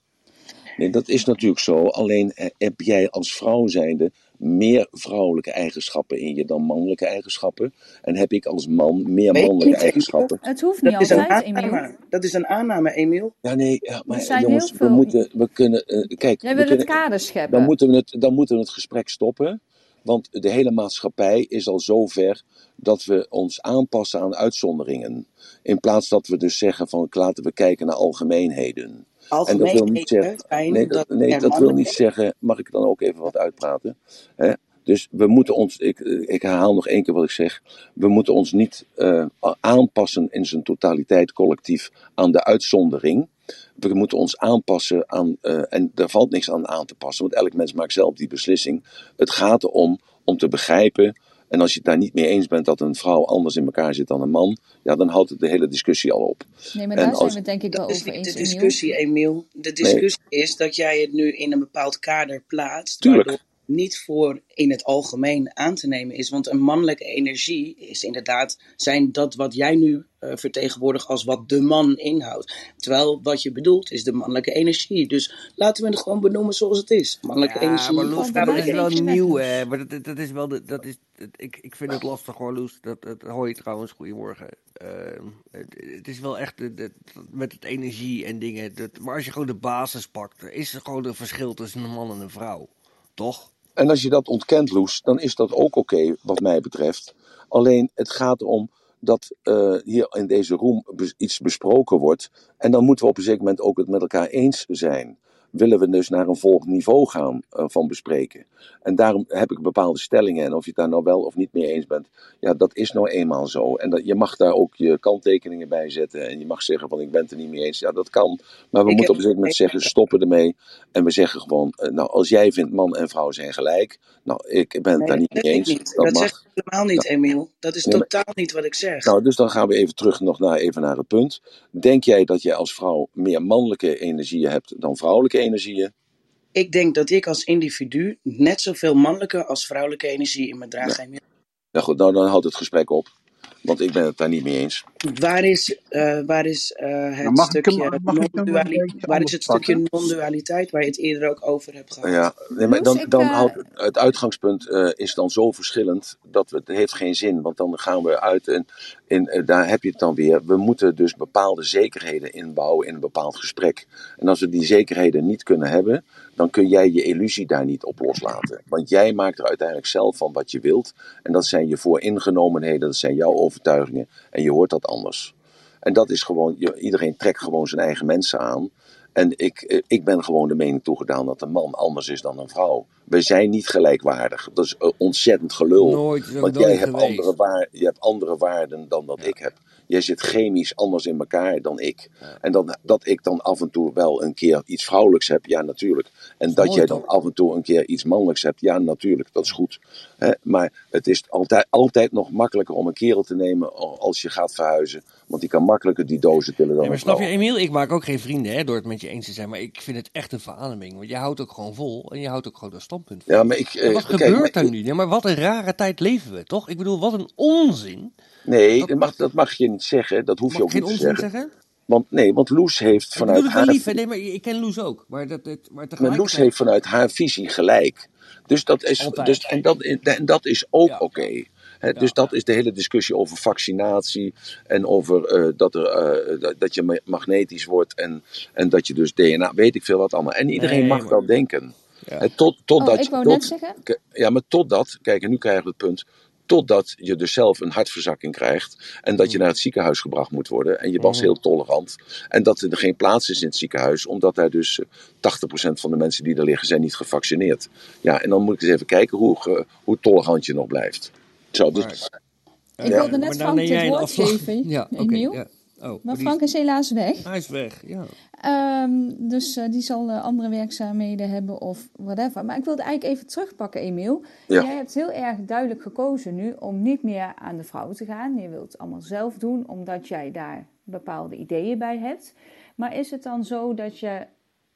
Nee, dat is natuurlijk zo. Alleen heb jij als vrouw zijnde meer vrouwelijke eigenschappen in je dan mannelijke eigenschappen. En heb ik als man meer mannelijke niet, eigenschappen. Het hoeft niet Dat altijd, Emiel. Dat is een aanname, Emiel. Ja, nee, ja, maar zijn jongens, heel we moeten, we kunnen, eh, kijk, Jij we wil het kader scheppen. dan, moeten we het, dan moeten we het gesprek stoppen. Want de hele maatschappij is al zover dat we ons aanpassen aan uitzonderingen. In plaats dat we dus zeggen van laten we kijken naar algemeenheden. En dat wil niet zeggen. Nee, dat, dat nee, dat wil niet zeggen. Mag ik dan ook even wat uitpraten? Hè? Dus we moeten ons, ik, ik herhaal nog één keer wat ik zeg. We moeten ons niet eh, aanpassen in zijn totaliteit collectief aan de uitzondering. We moeten ons aanpassen aan, eh, en daar valt niks aan aan te passen, want elk mens maakt zelf die beslissing. Het gaat erom om te begrijpen. En als je het daar niet mee eens bent dat een vrouw anders in elkaar zit dan een man, ja, dan houdt het de hele discussie al op. Nee, maar En daar zijn als- we het denk ik wel Dat over eens, de discussie, Emiel. De discussie is dat jij het nu in een bepaald kader plaatst. Tuurlijk. Waardoor niet voor in het algemeen aan te nemen is. Want een mannelijke energie is inderdaad zijn dat wat jij nu eh, vertegenwoordigt als wat de man inhoudt. Terwijl wat je bedoelt is de mannelijke energie. Dus laten we het gewoon benoemen zoals het is. Mannelijke Ja, energie. maar Loes, dat is wel nieuw, hè. Maar dat, dat, is wel... De, dat is, dat- ik, ik vind het lastig hoor, Loes. Dat, dat hoor je trouwens. Goedemorgen. Ehm, het, het is wel echt de, de- met het energie en dingen. Dat, maar als je gewoon de basis pakt, er is er gewoon een verschil tussen een man en een vrouw. Toch? En als je dat ontkent, Loes, dan is dat ook oké, wat mij betreft. Alleen het gaat erom dat eh, hier in deze room iets besproken wordt. En dan moeten we op een zeker moment ook het met elkaar eens zijn. Willen we dus naar een volgend niveau gaan eh, van bespreken? En daarom heb ik bepaalde stellingen. En of je het daar nou wel of niet mee eens bent, ja, dat is nou eenmaal zo. En dat, je mag daar ook je kanttekeningen bij zetten. En je mag zeggen van ik ben het er niet mee eens. Ja, dat kan. Maar we Ik moeten op een zeker moment zeggen stoppen ermee. En we zeggen gewoon, eh, nou als jij vindt man en vrouw zijn gelijk. Nou, ik ben het Nee, daar niet mee eens. niet. Dat Dat mag. zeg ik helemaal niet, Emiel. Dat is Nee, maar- totaal niet wat ik zeg. Nou, dus dan gaan we even terug nog naar, even naar het punt. Denk jij dat jij als vrouw meer mannelijke energieën hebt dan vrouwelijke energieën? Ik denk dat ik als individu net zoveel mannelijke als vrouwelijke energie in me draag. Emiel. Nou goed, nou dan houdt het gesprek op. Want ik ben het daar niet mee eens. Waar is, eh, waar is eh, het stukje mag ik hem een non-duali- beetje waar is het stukje non-dualiteit waar je het eerder ook over hebt gehad? Ja, nee, maar dan, dan eh, houdt het uitgangspunt eh, is dan zo verschillend dat we, het heeft geen zin. Want dan gaan we uit en in, eh, daar heb je het dan weer. We moeten dus bepaalde zekerheden inbouwen in een bepaald gesprek. En als we die zekerheden niet kunnen hebben, dan kun jij je illusie daar niet op loslaten. Want jij maakt er uiteindelijk zelf van wat je wilt. En dat zijn je vooringenomenheden, dat zijn jouw overtuigingen. En je hoort dat anders. En dat is gewoon, iedereen trekt gewoon zijn eigen mensen aan. En ik, eh, ik ben gewoon de mening toegedaan dat een man anders is dan een vrouw. We zijn niet gelijkwaardig. Dat is eh, ontzettend gelul. Nooit, Want jij hebt, andere waar, je hebt andere waarden dan dat ik heb. Jij zit chemisch anders in elkaar dan ik. En dan, dat ik dan af en toe wel een keer iets vrouwelijks heb, ja natuurlijk. En dat jij dan af en toe een keer iets mannelijks hebt, ja natuurlijk, dat is goed. Hè, maar het is altijd, altijd nog makkelijker om een kerel te nemen als je gaat verhuizen. Want die kan makkelijker die dozen tillen dan Nee, maar snap je. Emiel? Ik maak ook geen vrienden hè, door het met je eens te zijn. Maar ik vind het echt een verademing. Want je houdt ook gewoon vol. En je houdt ook gewoon een standpunt vol. Ja, maar ik, eh, wat kijk, gebeurt er nu? Ja, maar wat een rare tijd leven we, toch? Ik bedoel, wat een onzin. Nee, Dat dat mag, dat mag je niet zeggen. Dat hoef je ook niet te onzin zeggen. zeggen? Want, nee, want Loes heeft vanuit het haar... lief, hè? Nee, maar ik ken Loes ook. Maar, dat, dat, maar Maar. Loes heeft vanuit haar visie gelijk. Dus dat is, Altijd. dus, en, dat, en dat is ook Ja. oké. Hè, Dus dat is de hele discussie over vaccinatie en over eh, dat, er, eh, dat, dat je ma- magnetisch wordt en, en dat je dus DNA, weet ik veel wat allemaal. En iedereen Nee, mag dat denken. Ja. Hè, tot, totdat, Oh, ik wou tot, net zeggen. Ja, maar totdat, kijk, en nu krijgen we het punt. Totdat je dus zelf een hartverzakking krijgt. En dat je naar het ziekenhuis gebracht moet worden. En je was Mhm. heel tolerant. En dat er geen plaats is in het ziekenhuis. Omdat daar dus eh, 80% van de mensen die er liggen zijn niet gevaccineerd. Ja, en dan moet ik eens even kijken hoe, hoe tolerant je nog blijft. Zo, dus, Ik wilde net Frank jij het een woord geven, Ja, oké. Emiel. ja. Oh, Maar Frank is helaas weg. hij is weg, ja. Ehm, dus eh, die zal eh, andere werkzaamheden hebben of whatever. Maar ik wilde eigenlijk even terugpakken, Emiel. Ja. Jij hebt heel erg duidelijk gekozen nu om niet meer aan de vrouw te gaan. Je wilt het allemaal zelf doen, omdat jij daar bepaalde ideeën bij hebt. Maar is het dan zo dat je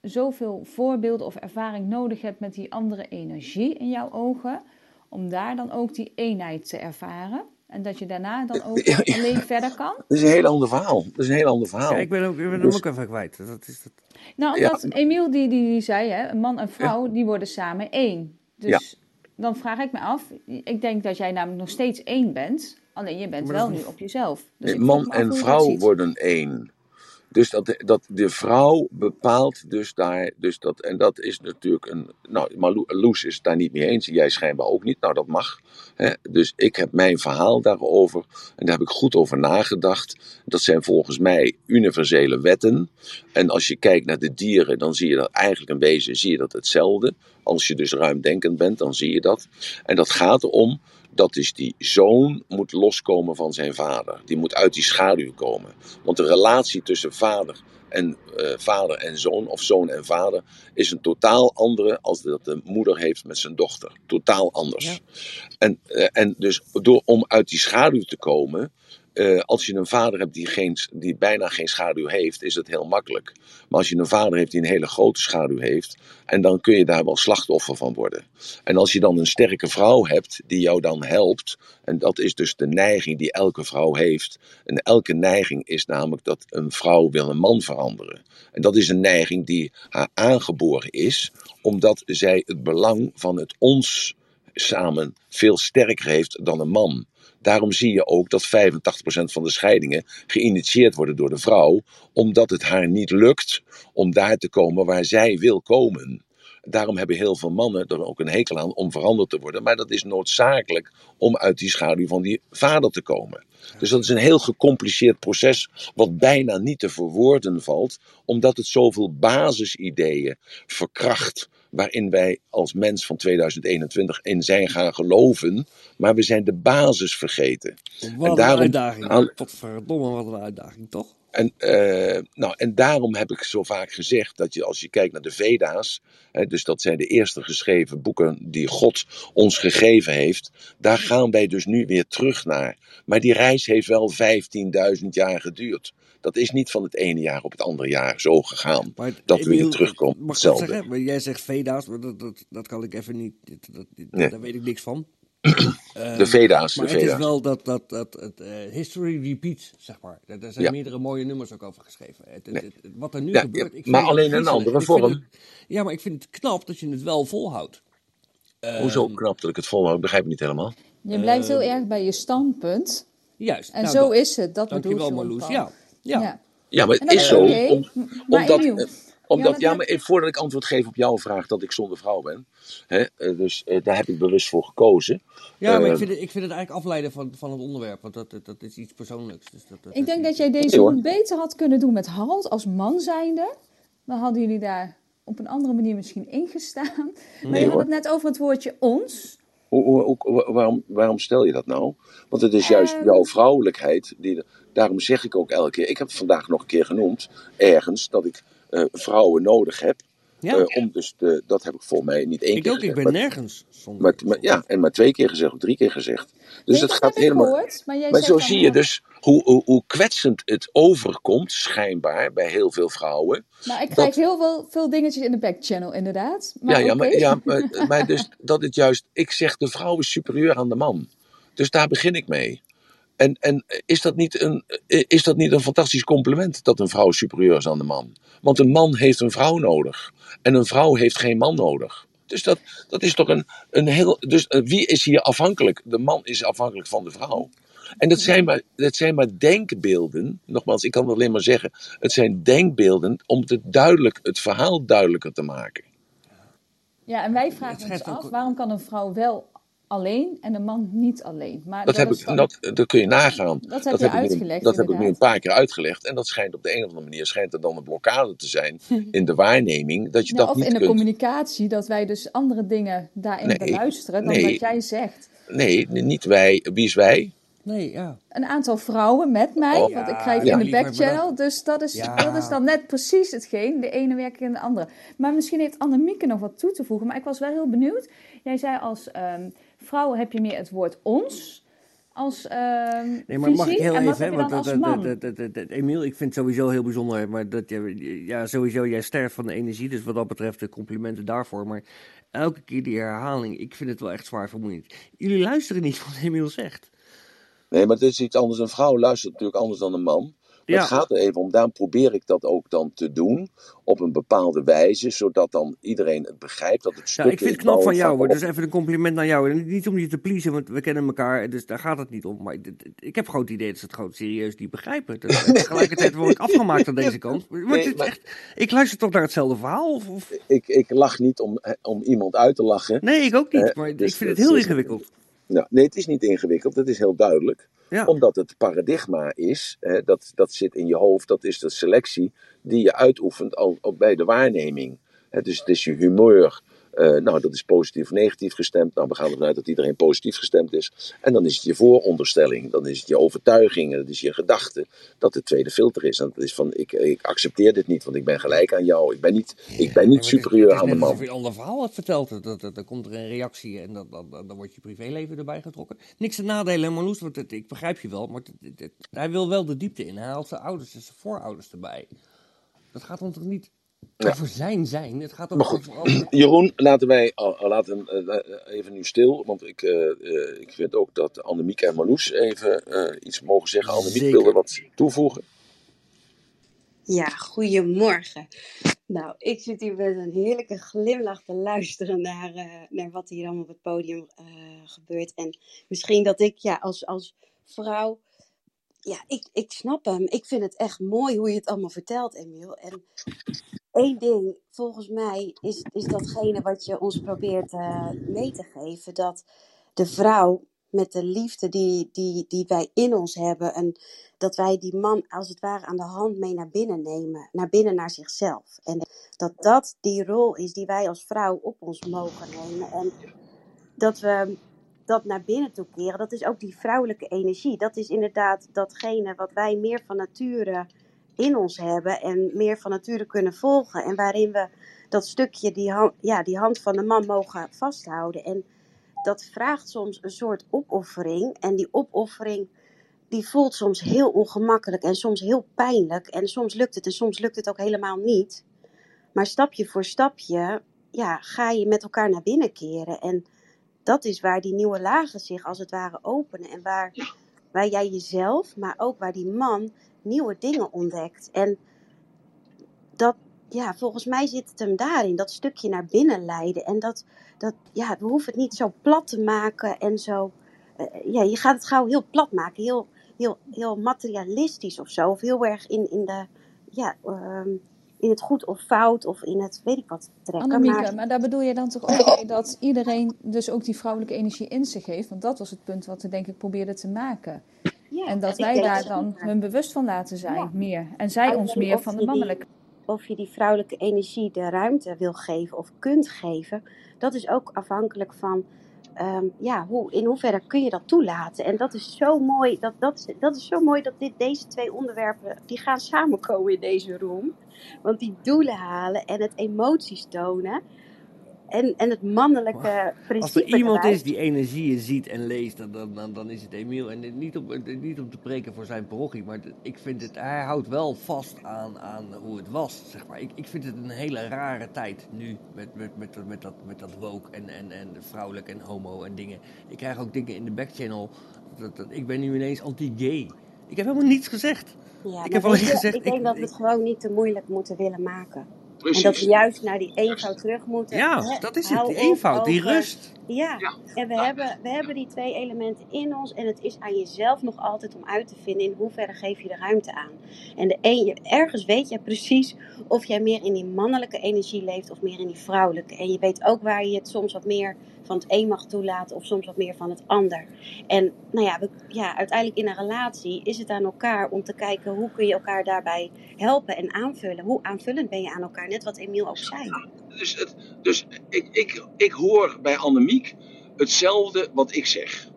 zoveel voorbeelden of ervaring nodig hebt met die andere energie in jouw ogen, om daar dan ook die eenheid te ervaren? En dat je daarna dan ook Ja, ja. alleen verder kan? Dat is een heel ander verhaal. Dat is een heel ander verhaal. Ja, ik ben, ook, ik ben hem Dus- ook even kwijt. Dat is, dat, Nou, Ja. omdat Emiel die, die, die zei, hè, een man en vrouw, die worden samen één. Dus dan vraag ik me af, ik denk dat jij namelijk nog steeds één bent, alleen je bent wel nu op jezelf. Dus Nee, man en vrouw worden één. Dus dat, dat de vrouw bepaalt dus daar, dus dat, en dat is natuurlijk een, nou, maar Lo- Loes is het daar niet mee eens, jij schijnbaar ook niet, nou dat mag. Hè. Dus ik heb mijn verhaal daarover, en daar heb ik goed over nagedacht. Dat zijn volgens mij universele wetten. En als je kijkt naar de dieren, dan zie je dat eigenlijk een wezen, zie je dat hetzelfde. Als je dus ruimdenkend bent, dan zie je dat. En dat gaat erom dat dus die zoon moet loskomen van zijn vader. Die moet uit die schaduw komen. Want de relatie tussen vader en, eh, vader en zoon, of zoon en vader, is een totaal andere als dat de moeder heeft met zijn dochter. Totaal anders. Ja. En, eh, en dus door, om uit die schaduw te komen, eh, als je een vader hebt die, geen, die bijna geen schaduw heeft, is het heel makkelijk. Maar als je een vader hebt die een hele grote schaduw heeft, en dan kun je daar wel slachtoffer van worden. En als je dan een sterke vrouw hebt die jou dan helpt, en dat is dus de neiging die elke vrouw heeft. En elke neiging is namelijk dat een vrouw wil een man veranderen. En dat is een neiging die haar aangeboren is, omdat zij het belang van het ons samen veel sterker heeft dan een man. Daarom zie je ook dat 85% van de scheidingen geïnitieerd worden door de vrouw, omdat het haar niet lukt om daar te komen waar zij wil komen. Daarom hebben heel veel mannen er ook een hekel aan om veranderd te worden. Maar dat is noodzakelijk om uit die schaduw van die vader te komen. Dus dat is een heel gecompliceerd proces, wat bijna niet te verwoorden valt, omdat het zoveel basisideeën verkracht. Waarin wij als mens van 2021 in zijn gaan geloven, maar we zijn de basis vergeten. wat een daarom- uitdaging. aan- Wat verdomme, wat een uitdaging, toch? En, eh, nou, en daarom heb ik zo vaak gezegd dat je als je kijkt naar de Veda's, hè, dus dat zijn de eerste geschreven boeken die God ons gegeven heeft, daar gaan wij dus nu weer terug naar. Maar die reis heeft wel 15.000 jaar geduurd. Dat is niet van het ene jaar op het andere jaar zo gegaan. Maar Dat we Emiel, weer terugkomen. Mag Hetzelfde. zeggen? Maar jij zegt Veda's, maar dat, dat, dat kan ik even niet. Dat, dat, Nee. Daar weet ik niks van. [CLEARS THROAT] De Veda's, Maar de het is wel dat, dat, dat het eh, history repeats, zeg maar. Daar, daar zijn Ja. meerdere mooie nummers ook over geschreven. Het, het- Nee. het- wat er nu Ja, gebeurt. ja, ik maar alleen in een andere vorm. het- ja, maar ik vind het knap dat je het wel volhoudt. Hoezo Ehm, knap dat ik het volhoud, begrijp ik niet helemaal. Je blijft heel Ehm, erg bij je standpunt. Juist. En nou, zo dat- is het. Dat bedoel je Marloes. van. Ja, ja. Ja. Maar het is zo. oké. om- Maar omdat, eh, omdat, dat ja, maar even voordat ik antwoord geef op jouw vraag dat ik zonder vrouw ben. Hè, eh, dus eh, daar heb ik bewust voor gekozen. Ja, maar ik vind, het, ik vind het eigenlijk afleiden van, van het onderwerp, want dat, dat, dat is iets persoonlijks. Dus dat, dat Ik denk dat jij deze Nee, beter had kunnen doen met Harold als man zijnde. Dan hadden jullie daar op een andere manier misschien ingestaan. Maar Nee, je had het net over het woordje ons. Hoe, hoe, hoe- waarom, waarom stel je dat nou? Want het is juist Ehm. jouw vrouwelijkheid. Die, daarom zeg ik ook elke keer. Ik heb het vandaag nog een keer genoemd. Ergens dat ik eh, vrouwen nodig heb. Ja, eh, om dus de, dat heb ik volgens mij niet één ik keer ook. Ik gezegd. ben maar, nergens zonder. maar, maar- ja, en maar twee keer gezegd of drie keer gezegd. Dus dat gaat ik helemaal. gehoord, maar jij Maar zegt zo zie je dus hoe, hoe, hoe kwetsend het overkomt, schijnbaar, bij heel veel vrouwen. Maar ik dat- krijg heel veel, veel dingetjes in de backchannel, inderdaad. Maar ja, ja, maar, ja [LAUGHS] maar, maar dus dat het juist, ik zeg de vrouw is superieur aan de man. Dus daar begin ik mee. En, en is, dat niet een, is dat niet een fantastisch compliment dat een vrouw superieur is aan de man? Want een man heeft een vrouw nodig. En een vrouw heeft geen man nodig. Dus dat, dat is toch een, een heel. Dus eh, wie is hier afhankelijk? De man is afhankelijk van de vrouw. En dat zijn, maar, dat zijn maar denkbeelden. Nogmaals, ik kan het alleen maar zeggen. Het zijn denkbeelden om het, duidelijk, het verhaal duidelijker te maken. Ja, en wij vragen ons af, waarom kan een vrouw wel alleen en een man niet alleen? Maar Dat, heb ik, dan- dat, dat kun je nagaan. Dat heb je ik nu, uitgelegd, dat heb ik nu een paar keer uitgelegd. En dat schijnt op de een of andere manier schijnt er dan een blokkade te zijn [LAUGHS] in de waarneming. Dat je Ja, dat of niet in de communicatie, dat wij dus andere dingen daarin Nee, beluisteren dan nee. wat jij zegt. Nee, niet wij. Wie is wij? Nee, ja. een aantal vrouwen met mij. Oh. want ik krijg ja. in de backchannel. Dus dat is, Ja. dat is dan net precies hetgeen. De ene werkt in de andere. Maar misschien heeft Annemieke nog wat toe te voegen. Maar ik was wel heel benieuwd. Jij zei als ehm, vrouw heb je meer het woord ons. Als ehm Nee, maar mag ik heel en wat even, hè, want als dat- man? dat- dat- dat- dat- Emiel, ik vind het sowieso heel bijzonder, maar dat je, ja, sowieso, jij sterft van de energie, dus wat dat betreft de complimenten daarvoor, maar elke keer die herhaling, ik vind het wel echt zwaar vermoeiend. Jullie luisteren niet [LAUGHS] wat Emiel zegt. Nee, maar het is iets anders. Een vrouw luistert natuurlijk anders dan een man. Ja. Het gaat er even om, daarom probeer ik dat ook dan te doen op een bepaalde wijze, zodat dan iedereen het begrijpt dat het Ja, stuk ik vind het knap van jou hoor, dus even een compliment naar jou. En niet om je te pleasen, want we kennen elkaar, dus daar gaat het niet om. Maar ik heb gewoon het idee dat ze het gewoon serieus niet begrijpen. Dus, [LAUGHS] tegelijkertijd word ik afgemaakt aan deze kant. Maar Nee, maar- echt, ik luister toch naar hetzelfde verhaal? Of, of- ik, ik lach niet om, om iemand uit te lachen. Nee, ik ook niet, maar dus ik vind het dat heel ingewikkeld. Nou, nee, het is niet ingewikkeld, het is heel duidelijk. Ja. Omdat het paradigma is, hè, dat, dat zit in je hoofd, dat is de selectie die je uitoefent al, al bij de waarneming. Hè, dus het is je humeur. Eh, nou, dat is positief of negatief gestemd. Nou, we gaan ervan uit dat iedereen positief gestemd is. En dan is het je vooronderstelling, dan is het je overtuiging, en dat is je gedachte dat het tweede filter is. En dat is van, ik, ik accepteer dit niet, want ik ben gelijk aan jou. Ik ben niet, ik ben niet het is- superieur het is aan de man. alsof je een ander verhaal had verteld. Dat, dat, dat- dan komt er een reactie en dat, dat, dat- dan wordt je privéleven erbij getrokken. Niks te nadelen, Marloes, want het, ik begrijp je wel. Maar het- hij wil wel de diepte in. Hij haalt zijn ouders en zijn voorouders erbij. Dat gaat dan toch niet Ja. over zijn zijn? Het gaat Maar over... goed. over- [CLEARS THROAT] Jeroen, laten wij al- al laten, eh, eh, even nu stil, want ik, eh, ik vind ook dat Annemiek en Marloes even eh, iets mogen zeggen. Annemiek Zeker. wilde wat toevoegen. Ja, goedemorgen. Nou, ik zit hier met een heerlijke glimlach te luisteren naar, eh, naar wat hier allemaal op het podium eh, gebeurt. En misschien dat ik ja, als, als vrouw, ja, ik, ik snap hem. Ik vind het echt mooi hoe je het allemaal vertelt, Emiel. En één ding, volgens mij, is, is datgene wat je ons probeert eh, mee te geven. Dat de vrouw met de liefde die, die, die wij in ons hebben. En dat wij die man als het ware aan de hand mee naar binnen nemen. Naar binnen naar zichzelf. En dat dat die rol is die wij als vrouw op ons mogen nemen. En dat we dat naar binnen toe keren. Dat is ook die vrouwelijke energie. Dat is inderdaad datgene wat wij meer van nature in ons hebben. En meer van nature kunnen volgen. En waarin we dat stukje, die, hand, ja, die hand van de man mogen vasthouden. En dat vraagt soms een soort opoffering. En die opoffering die voelt soms heel ongemakkelijk en soms heel pijnlijk. En soms lukt het en soms lukt het ook helemaal niet. Maar stapje voor stapje ja, ga je met elkaar naar binnen keren. En dat is waar die nieuwe lagen zich als het ware openen. En waar, waar jij jezelf, maar ook waar die man nieuwe dingen ontdekt. En dat, ja, volgens mij zit het hem daarin. Dat stukje naar binnen leiden. En dat, dat ja, we hoeven het niet zo plat te maken en zo. eh, ja, je gaat het gauw heel plat maken. Heel, heel, heel materialistisch of zo. Of heel erg in, in de, ja, ehm, in het goed of fout of in het weet ik wat trekken. Annemieke, Maar maar daar bedoel je dan toch ook mee dat iedereen dus ook die vrouwelijke energie in zich heeft? Want dat was het punt wat we denk ik probeerden te maken. ja, En dat wij daar dan hun bewust van laten zijn, Ja. meer. En zij Alleen ons meer van de die- mannelijke. of je die vrouwelijke energie de ruimte wil geven of kunt geven, dat is ook afhankelijk van ehm, ja, hoe, in hoeverre kun je dat toelaten. En dat is zo mooi, dat, dat, dat is zo mooi dat dit, deze twee onderwerpen, die gaan samenkomen in deze room. Want die doelen halen en het emoties tonen en, en het mannelijke principe Als er iemand erbij. is die energieën ziet en leest, dan, dan, dan, is het Emiel. En niet om, niet om te preken voor zijn parochie, maar ik vind het, hij houdt wel vast aan, aan hoe het was. Zeg maar. ik, ik vind het een hele rare tijd nu met, met, met, met, dat, met dat woke en, en, en vrouwelijk en homo en dingen. Ik krijg ook dingen in de backchannel. Dat, dat, ik ben nu ineens anti-gay. Ik heb helemaal niets gezegd. Ja, Ik heb alleen je, gezegd, ik denk ik- dat we het gewoon niet te moeilijk moeten willen maken. En dat we juist naar die eenvoud terug moeten. Ja, dat is het. Die eenvoud, die rust. Ja, en we hebben, we hebben die twee elementen in ons. En het is aan jezelf nog altijd om uit te vinden in hoeverre geef je de ruimte aan. En de een, je- ergens weet je precies of jij meer in die mannelijke energie leeft of meer in die vrouwelijke. En je weet ook waar je het soms wat meer van het een mag toelaten of soms wat meer van het ander. En nou ja, we, ja, uiteindelijk in een relatie is het aan elkaar om te kijken hoe kun je elkaar daarbij helpen en aanvullen. Hoe aanvullend ben je aan elkaar? Net wat Emiel ook zei. Dus, het, dus ik, ik, ik hoor bij Annemiek hetzelfde wat ik zeg.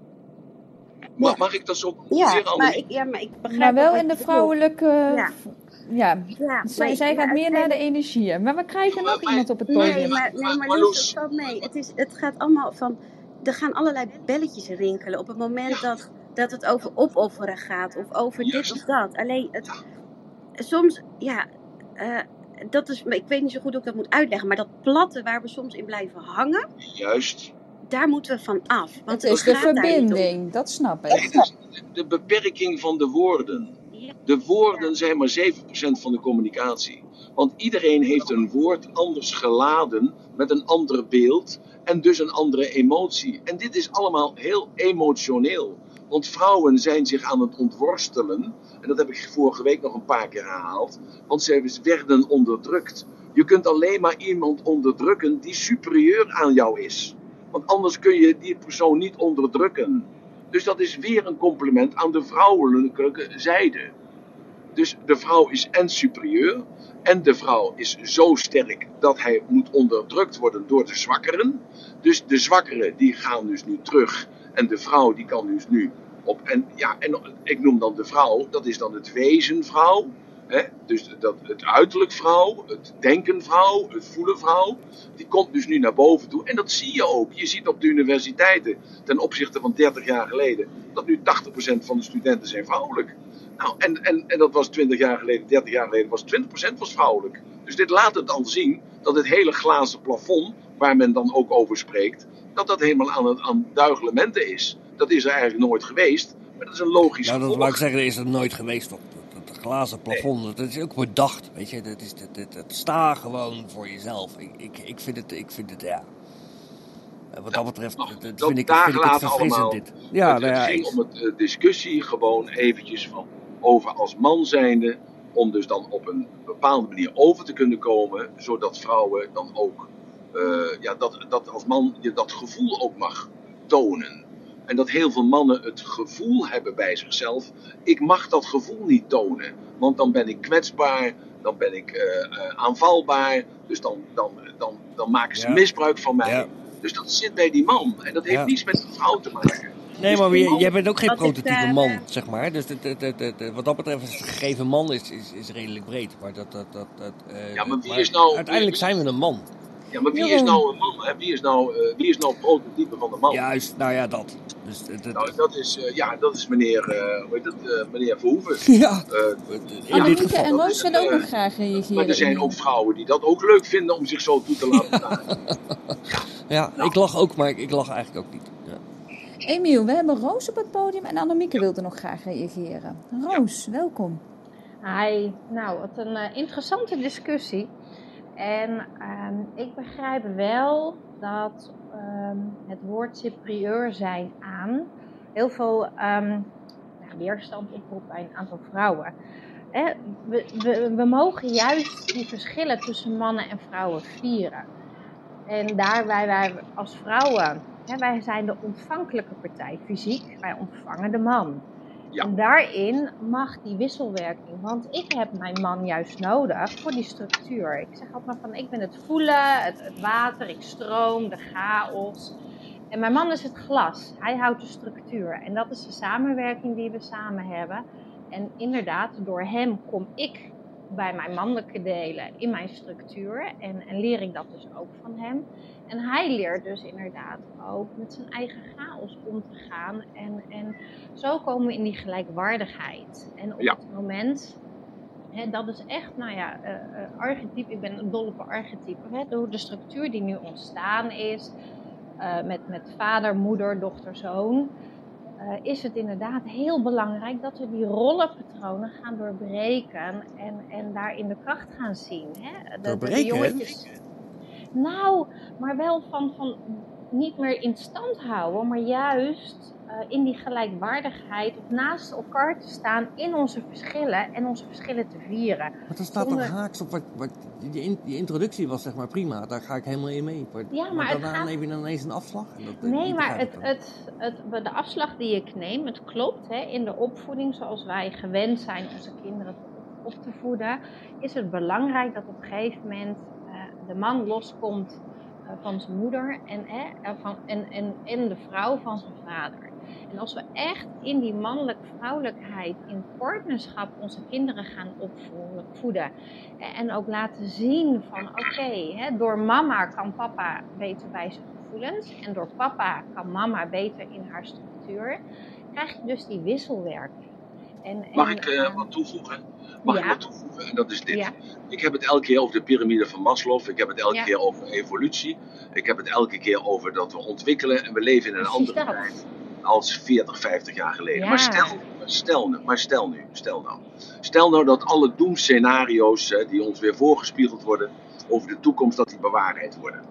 Ma- Ja. mag ik dat zo Ja, maar ik, ja, maar ik begrijp Maar wel in de vrouwelijke... Ja. Zij, maar- zij maar gaat meer naar de energieën. Maar we krijgen nog maar- iemand op het Nee, podium. maar, nee, Maar- maar maar Loes, dat mee. Het, is, het gaat allemaal van... Er gaan allerlei belletjes rinkelen op het moment dat, dat het over opofferen gaat. Of over Juist. dit of dat. Alleen, het, soms, ja... eh, dat is, ik weet niet zo goed hoe ik dat moet uitleggen. Maar dat platte waar we soms in blijven hangen... Juist. Daar moeten we van af. Want Het is de verbinding, dat snap ik. Het is de beperking van de woorden. De woorden zijn maar 7% van de communicatie. Want iedereen heeft een woord anders geladen met een ander beeld en dus een andere emotie. En dit is allemaal heel emotioneel. Want vrouwen zijn zich aan het ontworstelen. En dat heb ik vorige week nog een paar keer herhaald. Want ze werden onderdrukt. Je kunt alleen maar iemand onderdrukken die superieur aan jou is. Want anders kun je die persoon niet onderdrukken. Dus dat is weer een compliment aan de vrouwelijke zijde. Dus de vrouw is en superieur. En de vrouw is zo sterk dat hij moet onderdrukt worden door de zwakkeren. Dus de zwakkeren die gaan dus nu terug. En de vrouw die kan dus nu op. En ja, en ik noem dan de vrouw, dat is dan het wezen vrouw. Hè? Dus dat, het uiterlijk vrouw, het denken vrouw, het voelen vrouw. Die komt dus nu naar boven toe. En dat zie je ook. Je ziet op de universiteiten ten opzichte van 30 jaar geleden. dat nu 80% van de studenten zijn vrouwelijk. Nou, en, en, en dat was 20 jaar geleden, 30 jaar geleden, was 20% was vrouwelijk. Dus dit laat het dan zien dat het hele glazen plafond, waar men dan ook over spreekt, dat dat helemaal aan, het, aan duigelementen is. Dat is er eigenlijk nooit geweest, maar dat is een logisch Nou, dat wou ik zeggen, is er nooit geweest op dat, dat glazen plafond. Dat is ook bedacht, weet je. Dat, is, dat, dat, dat sta gewoon voor jezelf. Ik, ik, ik vind het, ik vind het, ja. Wat dat betreft, maar dat, vind ik, vind ik het verfrissend allemaal. dit. Ja, het, nou ja, ging ik- om het eh, discussie gewoon eventjes van over als man zijnde, om dus dan op een bepaalde manier over te kunnen komen, zodat vrouwen dan ook, eh, ja, dat, dat als man je dat gevoel ook mag tonen. En dat heel veel mannen het gevoel hebben bij zichzelf, ik mag dat gevoel niet tonen, want dan ben ik kwetsbaar, dan ben ik eh, aanvalbaar, dus dan, dan, dan, dan maken ze Ja. misbruik van mij. Ja. Dus dat zit bij die man. En dat heeft Ja. niets met de vrouw te maken. Nee, maar die jij, bent ook geen prototype eh, man, zeg maar. Dus het, het, het, het- het- wat dat betreft is het gegeven man is, is, is redelijk breed. Maar, dat, dat, dat, dat, eh, Ja, maar wie maar is nou- uiteindelijk zijn we een man. Ja, maar wie is nou een man? Hè? Wie, is nou, eh, wie is nou het prototype van de man? Juist, nou ja, dat. Dus Nou, dat is, eh, ja, dat is meneer, eh, hoe heet het, eh, meneer Verhoeven. [LAUGHS] ja, Eh, in dit en Roos willen ook nog graag reageren. maar er zijn ook vrouwen die dat ook leuk vinden om zich zo toe te laten [LAUGHS] gaan. Ja, Nou. ik lach ook, maar ik, ik lach eigenlijk ook niet. Emiel, we hebben Roos op het podium en Annemieke wilde nog graag reageren. Roos, welkom. Hi, nou wat een eh, interessante discussie. En ehm, ik begrijp wel dat ehm, het woord superieur zijn aan heel veel ja, weerstand oproept bij een aantal vrouwen. Hè, we, we, we mogen juist die verschillen tussen mannen en vrouwen vieren. En daarbij wij als vrouwen, wij zijn de ontvankelijke partij fysiek, wij ontvangen de man. Ja. En daarin mag die wisselwerking, want ik heb mijn man juist nodig voor die structuur. Ik zeg altijd maar van, ik ben het voelen, het, het water, ik stroom, de chaos. En mijn man is het glas, hij houdt de structuur. En dat is de samenwerking die we samen hebben. En inderdaad, door hem kom ik bij mijn mannelijke delen in mijn structuur. En, en leer ik dat dus ook van hem. En hij leert dus inderdaad ook met zijn eigen chaos om te gaan. En, en zo komen we in die gelijkwaardigheid. En op Ja. het moment, dat is echt, nou ja, eh, eh, archetype. Ik ben dol op archetype. Hè, door de structuur die nu ontstaan is, eh, met, met vader, moeder, dochter, zoon. Eh, is het inderdaad heel belangrijk dat we die rollenpatronen gaan doorbreken en, en daarin de kracht gaan zien. Hè? De- de- de Doorbreken? jongetjes- Nou, maar wel van, van niet meer in stand houden, maar juist in die gelijkwaardigheid of naast elkaar te staan in onze verschillen en onze verschillen te vieren. Maar dat staat Zonder- haaks op wat, wat die, in- die introductie was zeg maar prima, daar ga ik helemaal in mee. Maar, Ja, maar daarna gaat- neem je dan ineens een afslag. En dat, Nee, die maar het, het, het, de afslag die ik neem, het klopt. Hè, in de opvoeding zoals wij gewend zijn onze kinderen op te voeden, is het belangrijk dat op een gegeven moment eh, de man loskomt eh, van zijn moeder en, hè, van, en, en, en de vrouw van zijn vader. En als we echt in die mannelijk-vrouwelijkheid, in partnerschap, onze kinderen gaan opvoeden. En ook laten zien van oké, door mama kan papa beter bij zijn gevoelens. En door papa kan mama beter in haar structuur. Krijg je dus die wisselwerking. En, Mag ik uh, wat toevoegen? Mag ik wat toevoegen? En dat is dit. Ik heb het elke keer over de piramide van Maslow. Ik heb het elke keer over evolutie. Ik heb het elke keer over dat we ontwikkelen en we leven in een Precies andere tijd als 40, 50 jaar geleden. Maar, stel, stel, nu, maar stel nu, stel nou. Stel nou dat alle doemscenario's die ons weer voorgespiegeld worden over de toekomst, dat die bewaarheid worden.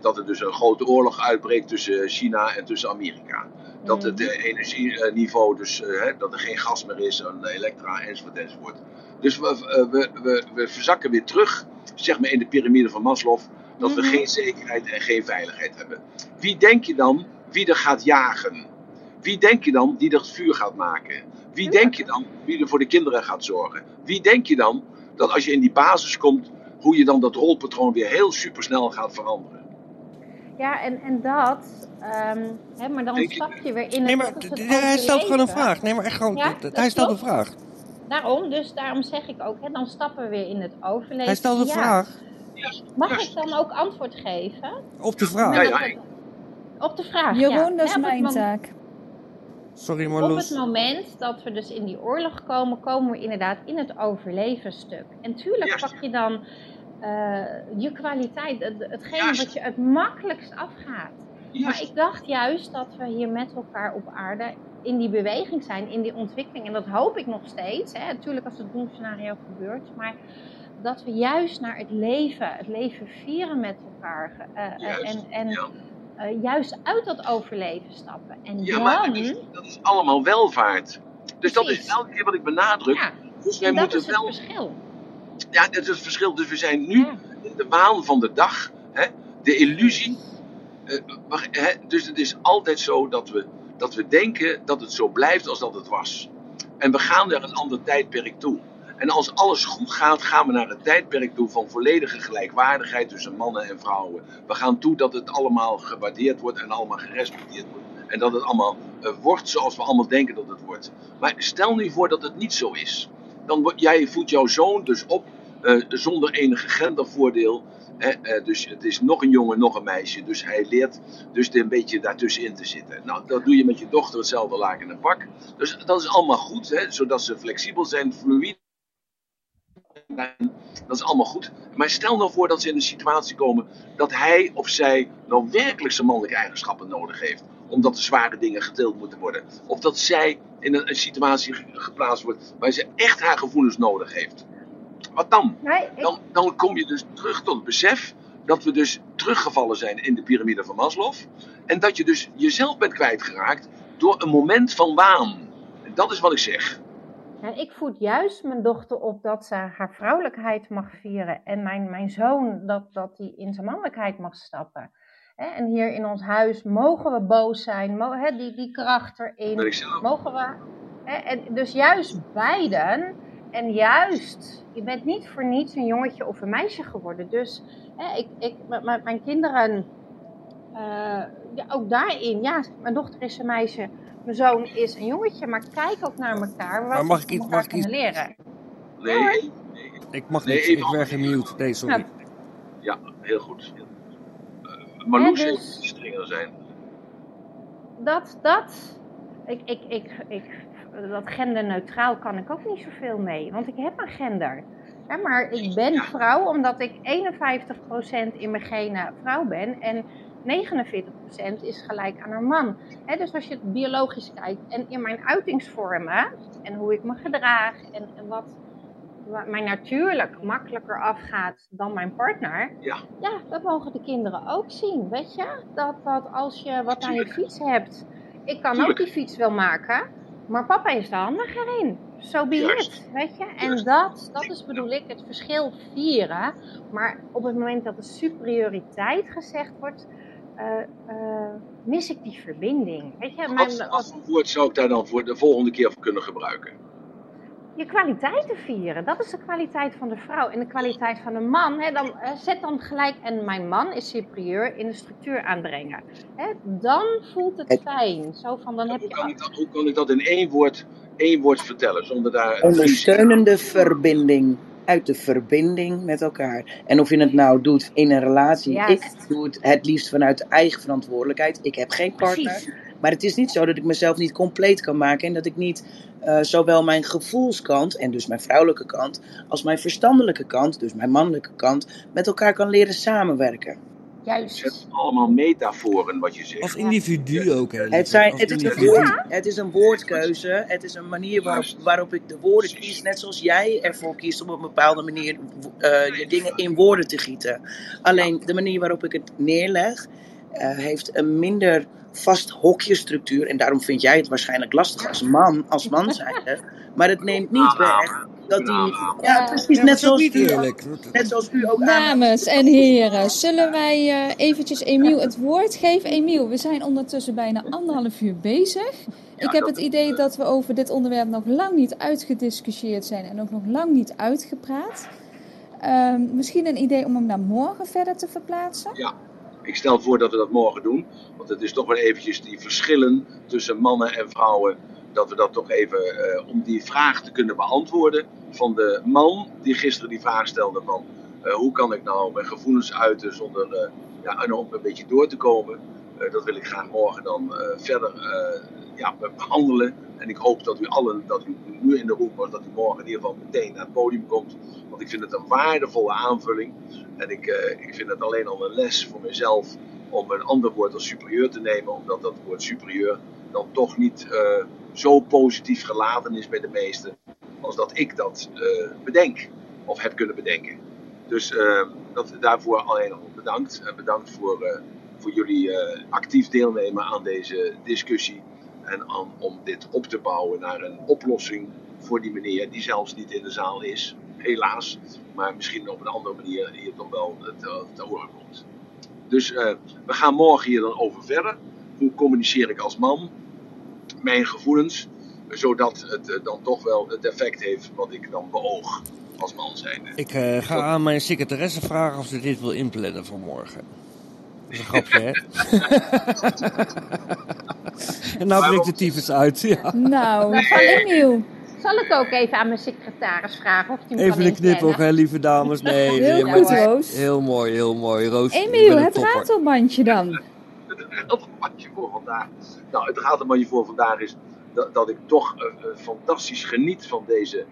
dat er dus een grote oorlog uitbreekt tussen China en tussen Amerika. Dat het mhm. energieniveau, dus dat er geen gas meer is, een elektra enzovoort enzovoort. Dus we, we, we, we verzakken weer terug, zeg maar in de piramide van Maslow, dat we mhm. geen zekerheid en geen veiligheid hebben. Wie denk je dan wie er gaat jagen? Wie denk je dan die dat vuur gaat maken? Wie denk je dan wie er voor de kinderen gaat zorgen? Wie denk je dan dat als je in die basis komt, hoe je dan dat rolpatroon weer heel supersnel gaat veranderen? Ja, en, en dat, um, hè, maar dan stap je weer in het. Nee, maar hij stelt gewoon een vraag. Nee, maar echt gewoon, ja, hij stelt een vraag. Daarom, dus daarom zeg ik ook, hè, dan stappen we weer in het overleven. Hij stelt een vraag. Mag ik dan ook antwoord geven? Op de vraag. Ja, ja. Op de vraag. Jeroen, dat is mijn taak. Sorry Marloes. Op het moment dat we dus in die oorlog komen, komen we inderdaad in het overlevenstuk. En tuurlijk pak je dan uh, je kwaliteit, hetgene wat je het makkelijkst afgaat. Maar ik dacht juist dat we hier met elkaar op aarde in die beweging zijn, in die ontwikkeling. En dat hoop ik nog steeds. Hè. Natuurlijk als het doemscenario gebeurt. Maar dat we juist naar het leven, het leven vieren met elkaar. Uh, en, en uh, juist uit dat overleven stappen. En ja, dan... maar dat is, dat is, allemaal welvaart. Dus dat is elke keer wat ik benadruk. Ja. Dus wij dat moeten is het wel... verschil. Ja, dat is het verschil. Dus we zijn nu in de waan van de dag. Hè, de illusie. Uh, hè, dus het is altijd zo dat we, dat we denken dat het zo blijft als dat het was. En we gaan naar een ander tijdperk toe. En als alles goed gaat, gaan we naar een tijdperk toe van volledige gelijkwaardigheid tussen mannen en vrouwen. We gaan toe dat het allemaal gewaardeerd wordt en allemaal gerespecteerd wordt. En dat het allemaal uh, wordt zoals we allemaal denken dat het wordt. Maar stel nu voor dat het niet zo is. Dan jij voedt jouw zoon dus op uh, zonder enige gendervoordeel. Uh, dus het is nog een jongen, nog een meisje. Dus hij leert dus een beetje daartussenin te zitten. Nou, dat doe je met je dochter hetzelfde laken en pak. Dus dat is allemaal goed, hè, zodat ze flexibel zijn, fluïde dat is allemaal goed. Maar stel nou voor dat ze in een situatie komen dat hij of zij nou werkelijk zijn mannelijke eigenschappen nodig heeft. Omdat de zware dingen gedeeld moeten worden. Of dat zij in een, situatie geplaatst wordt waar ze echt haar gevoelens nodig heeft. Wat dan? dan? Dan kom je dus terug tot het besef dat we dus teruggevallen zijn in de piramide van Maslow. En dat je dus jezelf bent kwijtgeraakt door een moment van waan. En dat is wat ik zeg. Ik voed juist mijn dochter op dat ze haar vrouwelijkheid mag vieren. En mijn, mijn zoon dat, dat hij in zijn mannelijkheid mag stappen. En hier in ons huis mogen we boos zijn, die, die kracht erin. Mogen we. En dus juist beiden. En juist, je bent niet voor niets een jongetje of een meisje geworden. Dus ik, ik, met, mijn kinderen, uh, ja, ook daarin, ja, mijn dochter is een meisje mijn zoon is een jongetje, maar kijk ook naar elkaar. Wat maar mag ik iets, mag ik iets... leren? Nee, nee, Ik mag niet, ik werd gemute. Nee, sorry. Ja, heel goed. Uh, Marloes dus, strenger zijn. Dat, dat, ik, ik, ik, ik, dat genderneutraal kan ik ook niet zoveel mee, want ik heb een gender. Ja, maar ik ben vrouw omdat ik 51% in mijn genen vrouw ben en 49% is gelijk aan haar man. dus als je het biologisch kijkt en in mijn uitingsvormen en hoe ik me gedraag en, en wat, mij natuurlijk makkelijker afgaat dan mijn partner, ja. ja, dat mogen de kinderen ook zien. Weet je, dat, dat als je wat aan je fiets hebt, ik kan ook die fiets wel maken, maar papa is er handiger in. Zo so be it, weet je. En dat, dat is bedoel ik het verschil vieren. Maar op het moment dat de superioriteit gezegd wordt, mis ik die verbinding. Weet je, mijn, wat, wat voor woord zou ik daar dan voor de volgende keer voor kunnen gebruiken? je kwaliteiten vieren. Dat is de kwaliteit van de vrouw. En de kwaliteit van de man, hè, dan, eh, zet dan gelijk, en mijn man is superieur in de structuur aanbrengen. Hè, dan voelt het fijn. Zo van, dan heb Hoe kan, je... ik dat, hoe kan ik dat in één woord, één woord vertellen? Zonder daar Ondersteunende verbinding. Uit de verbinding met elkaar. En of je het nou doet in een relatie. Ik doe het het liefst vanuit de eigen verantwoordelijkheid. Ik heb geen partner. Precies. Maar het is niet zo dat ik mezelf niet compleet kan maken. En dat ik niet eh, zowel mijn gevoelskant, en dus mijn vrouwelijke kant, als mijn verstandelijke kant, dus mijn mannelijke kant, met elkaar kan leren samenwerken. Het Juist. zijn allemaal metaforen wat je zegt. Als individu ook, hè? Het, zijn, Als het, is een woord, het is een woordkeuze. Het is een manier waarop, waarop ik de woorden kies. Net zoals jij ervoor kiest om op een bepaalde manier eh, je dingen in woorden te gieten. Alleen de manier waarop ik het neerleg, eh, heeft een minder vast hokjestructuur. En daarom vind jij het waarschijnlijk lastig als man, als man zijnde. Maar het neemt niet weg dat die. Ja, precies. Ja, Net zoals, u, eerlijk. net zoals u ook. Dames en heren, zullen wij eh, eventjes Emiel het woord geven? Emiel, we zijn ondertussen bijna anderhalf uur bezig. Ik heb het idee dat we over dit onderwerp nog lang niet uitgediscussieerd zijn en ook nog lang niet uitgepraat. Ehm, misschien een idee om hem naar morgen verder te verplaatsen? Ja, ik stel voor dat we dat morgen doen. Want het is toch wel eventjes die verschillen tussen mannen en vrouwen. Dat we dat toch even, eh, om die vraag te kunnen beantwoorden van de man die gisteren die vraag stelde van... eh, hoe kan ik nou mijn gevoelens uiten zonder eh, ja, en een beetje door te komen. Eh, dat wil ik graag morgen dan verder ja, behandelen. En ik hoop dat u allen, dat u nu in de roep was, dat u morgen in ieder geval meteen naar het podium komt. Want ik vind het een waardevolle aanvulling. En ik, ik vind het alleen al een les voor mezelf om een ander woord als superieur te nemen. Omdat dat woord superieur dan toch niet zo positief geladen is bij de meesten. Als dat ik dat eh, bedenk. Of heb kunnen bedenken. Dus eh, dat, daarvoor alleen al bedankt. En bedankt voor, eh, voor jullie actief deelnemen aan deze discussie. En aan, om dit op te bouwen naar een oplossing voor die meneer die zelfs niet in de zaal is. Helaas. Maar misschien op een andere manier hier toch wel te, te horen komt. Dus we gaan morgen hier dan over verder. Hoe communiceer ik als man mijn gevoelens, zodat het eh, dan toch wel het effect heeft wat ik dan beoog als man zijn. Ik eh, ga aan mijn secretaresse vragen of ze dit wil inplannen voor morgen. Dat is een grapje, hè? en nou breekt de tyfus uit. Ja. Nou, Dat zal ik- Emiel. Zal ik ook even aan mijn secretaris vragen of hij hem Even kan een knipoog, hè, lieve dames. Nee, Heel je goed, Roos. Heel mooi, heel mooi. Roos, Emiel, het topper. ratelbandje dan. [LAUGHS] Het ratelbandje voor vandaag. Nou, het ratelbandje voor vandaag is dat, ik toch eh, eh, fantastisch geniet van deze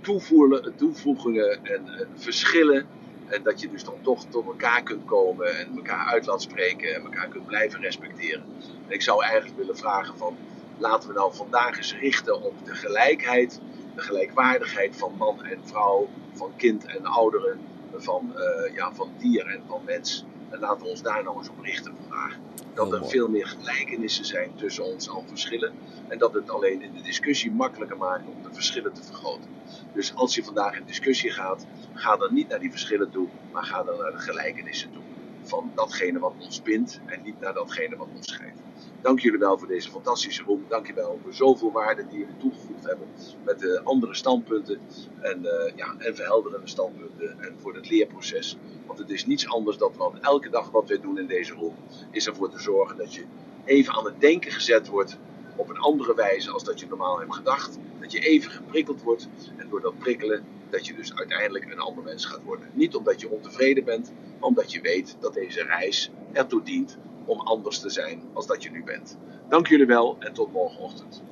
toevoelen, toevoegingen en eh, verschillen. En dat je dus dan toch tot elkaar kunt komen en elkaar uit laat spreken en elkaar kunt blijven respecteren. En ik zou eigenlijk willen vragen van laten we nou vandaag eens richten op de gelijkheid, de gelijkwaardigheid van man en vrouw, van kind en ouderen, van, eh, ja, van dier en van mens. En laten we ons daar nou eens op richten vandaag. Dat er veel meer gelijkenissen zijn tussen ons dan verschillen. En dat het alleen in de discussie makkelijker maakt om de verschillen te vergroten. Dus als je vandaag in discussie gaat, ga dan niet naar die verschillen toe, maar ga dan naar de gelijkenissen toe. Van datgene wat ons bindt en niet naar datgene wat ons scheidt. Dank jullie wel voor deze fantastische room. Dank je wel voor zoveel waarde die jullie toegevoegd hebben met de andere standpunten en, eh, ja, en verhelderende standpunten en voor het leerproces. Want het is niets anders dan wat elke dag wat wij doen in deze room, is ervoor te zorgen dat je even aan het denken gezet wordt op een andere wijze als dat je normaal hebt gedacht. Dat je even geprikkeld wordt en door dat prikkelen dat je dus uiteindelijk een ander mens gaat worden. Niet omdat je ontevreden bent, maar omdat je weet dat deze reis ertoe dient om anders te zijn als dat je nu bent. Dank jullie wel en tot morgenochtend.